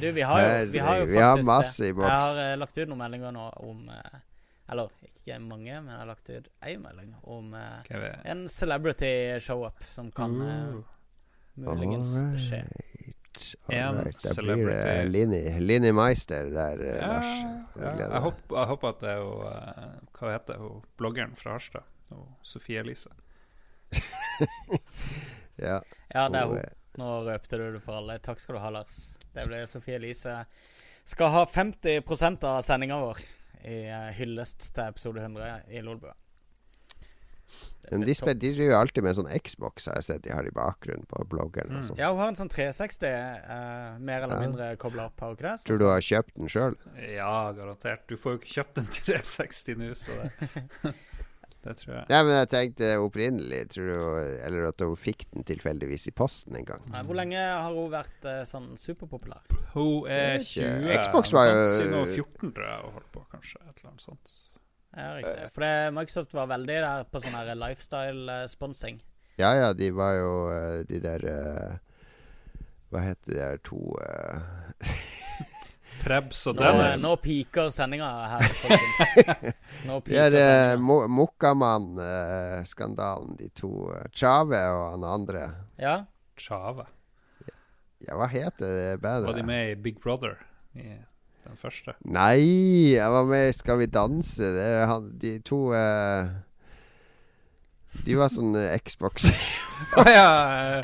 Du, vi har jo, vi har jo faktisk vi har masse i boks. Jeg har uh, lagt ut noen meldinger nå om uh, Eller ikke mange, men jeg har lagt ut én melding om uh, en celebrity show-up som kan eh, muligens skje. En alright. Da blir det celebrity. Linni, Linni Meister der, eh, Ja, Lars. ja. Jeg håper, jeg håper at det er jo eh, Hva heter hun bloggeren fra Harstad? og Sofie Elise. Ja. Ja, det er hun, Nå røpte du det for alle. Takk skal du ha, Lars. Det blir Sofie Elise. Skal ha 50% av sendinga vår i eh, hyllest til episode 100 i Lolbua. Det Men de, spiller, de driver alltid med sånn Xbox, har jeg sett de har i bakgrunnen på bloggeren. og sånn. Ja, hun har en sånn 360 eh, mer eller Ja. mindre kobla opp, har ikke det? Tror du har kjøpt den sjøl? Ja, garantert. Du får jo ikke kjøpt en 360 nå, så det Det tror jeg. Nei, men jeg tenkte opprinnelig, tror du Eller at hun fikk den tilfeldigvis i posten en gang. Nei, Hvor lenge har hun vært uh, sånn superpopulær? Hun er Jeg vet ikke. 20 Xbox var jo- Siden hun var 14, tror jeg hun holdt på, kanskje. Et eller annet sånt. Ja, riktig. For det, Microsoft var veldig der på sånn her lifestyle-sponsing. Ja ja, de var jo eh, de der eh, Hva heter de der to eh, Prebz og Dennis. nå piker sendinga her. Nå piker der uh, mo Mokkamann-skandalen, de to. Chave og han andre. Ja. Chave. Ja, hva heter det bandet? Var de med i Big Brother? I den første? Nei, jeg var med i Skal vi danse. Det er han, de to uh, De var sånn eh, Xbox ja!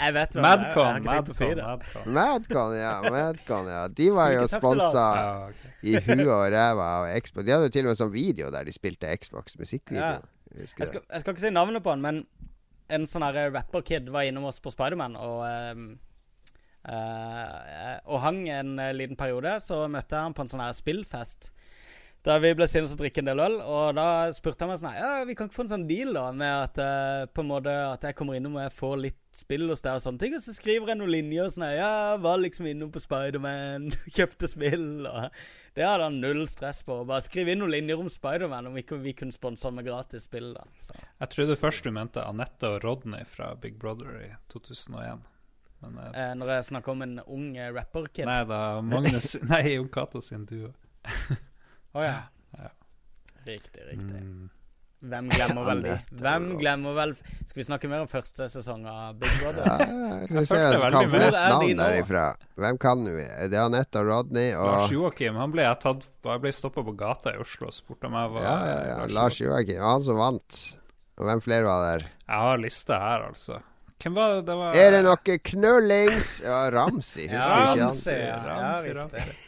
Jeg vet. Jeg Madcon. Madcon. Madcon. Madcon, ja. Madcon, ja. De var jo sponsa Ja, okay. i huet og ræva av Xbox. De hadde jo til og med sånn video der de spilte Xbox musikkvideo. Ja. Jeg, Jeg skal, jeg skal ikke si navnet på han, men en sånn rapper-kid var innom oss på Spiderman og eh, Og hang en eh, liten periode. Så møtte jeg han på en sånn her spillfest. Da vi ble sittende og drikke en del øl, og da spurte han meg sånn Ja, vi kan ikke få en sånn deal, da, med at uh, på en måte At jeg kommer innom og jeg får litt spill hos deg og sånne ting. Og så skriver jeg noen linjer og sånn Ja, var liksom innom på Spiderman, kjøpte spill, og Det hadde han null stress på. Bare skriv inn noen linjer om Spiderman, om ikke vi kunne sponse med gratis spill, da. Så. Jeg trodde først du mente Anette og Rodney fra Big Brother i 2001. Men eh, Eh, når jeg snakker om en ung eh, rapper-kid. nei da, Magnus Nei, Jon Cato sin duo. Å ja. Ja. Riktig, riktig. Mm. Hvem glemmer vel de? Hvem glemmer vel Skal vi snakke mer om første sesong av Big Brother? Ja, jeg skal se følte hvem kan flest de navn nå? derifra. Hvem kan vi? Det er Anette og Rodney Lars og Joakim han ble tatt Jeg ble stoppa på gata i Oslo og spurte om jeg var Ja, ja, ja. Lars Joakim. Han som vant. Og hvem flere var der? Jeg har lista her, altså. Hvem var det? det var, Er det noe knullings? Ja, Ramsi. Husker Ja, du ikke han? Ramsi, ja. Ramsi, Ramsi.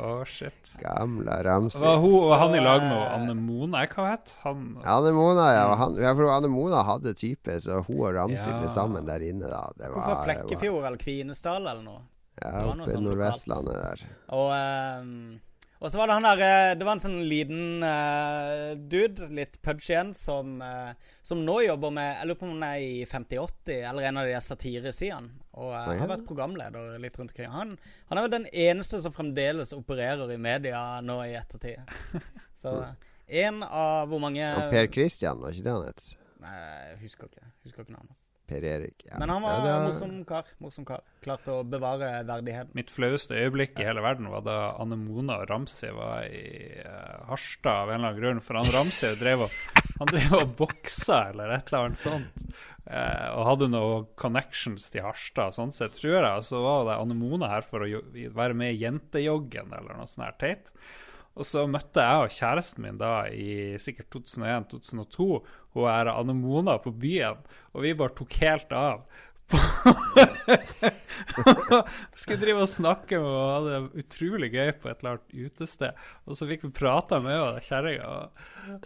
Oh, shit. Gamle Ramsi. Var hun og han i lag med eh, Anne Mona? Hva het han? Anne Mona, ja. Han, ja for Anne Mona hadde type, så hun og Ramsi Ja. ble sammen der inne, da. Det var, Hvorfor Flekkefjord eller Kvinesdal eller noe? ja, det var noe oppe i sånn Nordvestlandet der. Og, ehm, og så var det han der eh, Det var en sånn liten uh, dude, litt pudgy en, som, uh, som nå jobber med Jeg lurer på om han er i 5080 eller en av de satiresidene. Og uh, har vært programleder litt rundt omkring. Han, han er vel den eneste som fremdeles opererer i media nå i ettertid. Så en av hvor mange Og Per Christian, var ikke det han het? Nei, jeg husker ikke. Husker ikke navnet hans. Per Erik. Ja. Men han var ja, det var- morsom kar. Morsom kar. Klarte å bevare verdigheten. Mitt flaueste øyeblikk i hele verden var da Anne Mona og Ramsi var i uh, Harstad av en eller annen grunn. For han Ramsi drev og, han drev og boksa eller et eller annet sånt. Uh, og hadde noen connections til Harstad, sånn sett, tror jeg. Og så var det Anne Mona her for å jo, være med i Jentejoggen eller noe sånt her teit. Og så møtte jeg og kjæresten min da i sikkert 2001-2002 hun er Anne Mona på byen, og vi bare tok helt av. Skulle drive og snakke med henne og ha det utrolig gøy på et eller annet utested. Og så fikk vi prata med henne, kjerringa,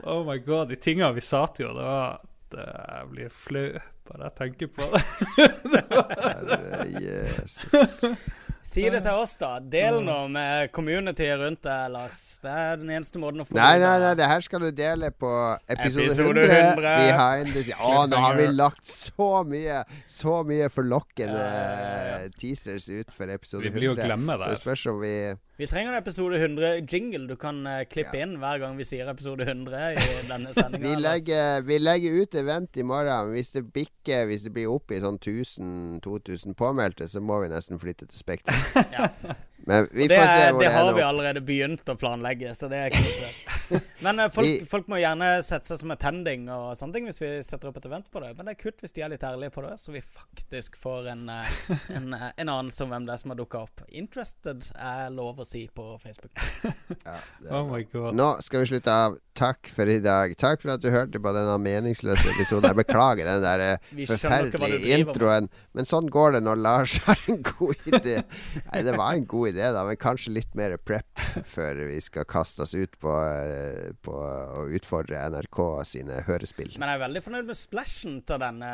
oh my god, de tinga vi sa til henne, det var eh, jeg blir flau bare jeg tenker på det. Herre Jesus. Si det til oss, da. Del nå med community rundt deg, Lars. Det er den eneste måten å få Nei, nei, nei, det her skal du dele på episode, Episode 100. 100. Behind the. Å, nå har vi lagt så mye Så mye forlokkende teasers ut for episode 100. Vi blir jo glemme Så det der. spørs om vi Vi trenger en episode 100 jingle du kan eh, klippe Ja. inn hver gang vi sier episode 100 i denne sendinga. vi legger, vi legger ut event i morgen. Hvis det bikker Hvis det blir opp i sånn 1000-2000 påmeldte, så må vi nesten flytte til Spekter. Ja. Men vi det, får se er, hvor det det har vi allerede begynt å planlegge, så det er ikke. Men eh, folk, Vi- folk må gjerne sette seg som attending og sånne ting hvis vi setter opp et event på det. Men det er kult hvis de er litt ærlige på det, så vi faktisk får en, eh, en, eh, en anelse om hvem det er som har dukka opp. Interested er lov å si på Facebook. Ja, Oh my god. Nå skal vi slutte av. Takk for i dag. Takk for at du hørte på denne meningsløse episoden. Jeg beklager den der forferdelige introen. Men sånn går det når Lars har en god idé. Nei, det var en god idé, da, men kanskje litt mer prep før vi skal kaste oss ut på, eh, på å utfordre NRK sine hørespill. Men jeg er veldig fornøyd med splashen til denne,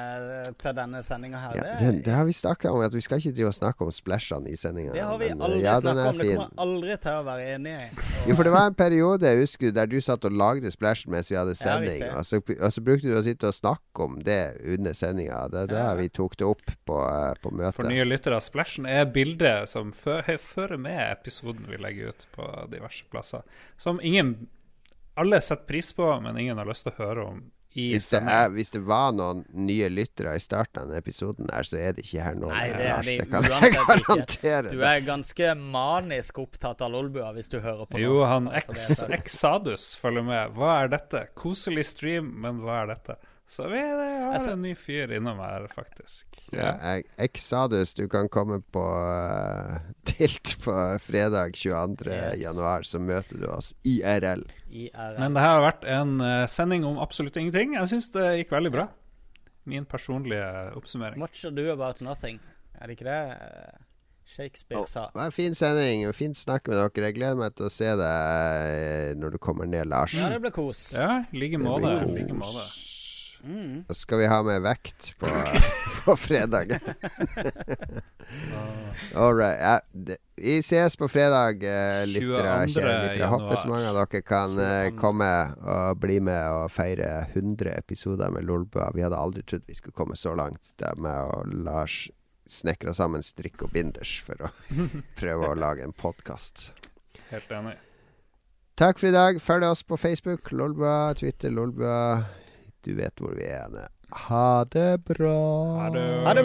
til denne sendinga her. Ja, Det- det har vi snakka om, at vi skal ikke drive og snakke om splashene i sendinga. Det har vi men, eh, aldri ja, snakka om. Det kommer jeg aldri til å være enig i. Jo, for det var en periode jeg husker der du satt og lagde Splashen mens vi hadde sending. ja, og, så, og så brukte du å sitte og snakke om det under sendinga. Det er da Ja. vi tok det opp på, eh, på møtet. For nye lyttere, Splashen er bildet som fø- fører med episoden vi legger ut på diverse plasser. Som ingen Alle setter pris på, men ingen har lyst til å høre om i Hvis det, er, hvis det var noen nye lyttere i starten av denne episoden, her, så er det ikke her nå. Nei, det er jeg uansett ikke. Du er ganske manisk opptatt av Lolbua hvis du hører på Jo, han Altså. Exadus følger med. Hva er dette? Koselig stream, men hva er dette? Så vi har Altså- en ny fyr innom her, faktisk. Ja, jeg, Exadus, du kan komme på uh, Tilt på fredag 22. Yes. januar, så møter du oss IRL. IRL. Men det her har vært en uh, sending om absolutt ingenting. Jeg syns det gikk veldig bra. Min personlige oppsummering. Much ado about nothing. Er det ikke det eh, Shakespeare sa? Det var en fin sending og fint snakk med dere. Jeg gleder meg til å se deg når du kommer ned, Lars. Ja, det ble kos. Ja, i like måte. Mm. Så skal vi ha med vekt på, på fredag. All right. Ja, det, vi ses på fredag, uh, lyttere. 22. Kjære lyttere. Jeg Håper så mange av dere kan uh, komme og bli med og feire 100 episoder med Lolbua. Vi hadde aldri trodd vi skulle komme så langt der med og Lars snekra sammen strikk og binders for å prøve å lage en podkast. Helt enig. Takk for i dag. Følg oss på Facebook, Lolbua, Twitter, Lolbua. Du vet hvor vi er. Ha det bra. Ha det. Ha det.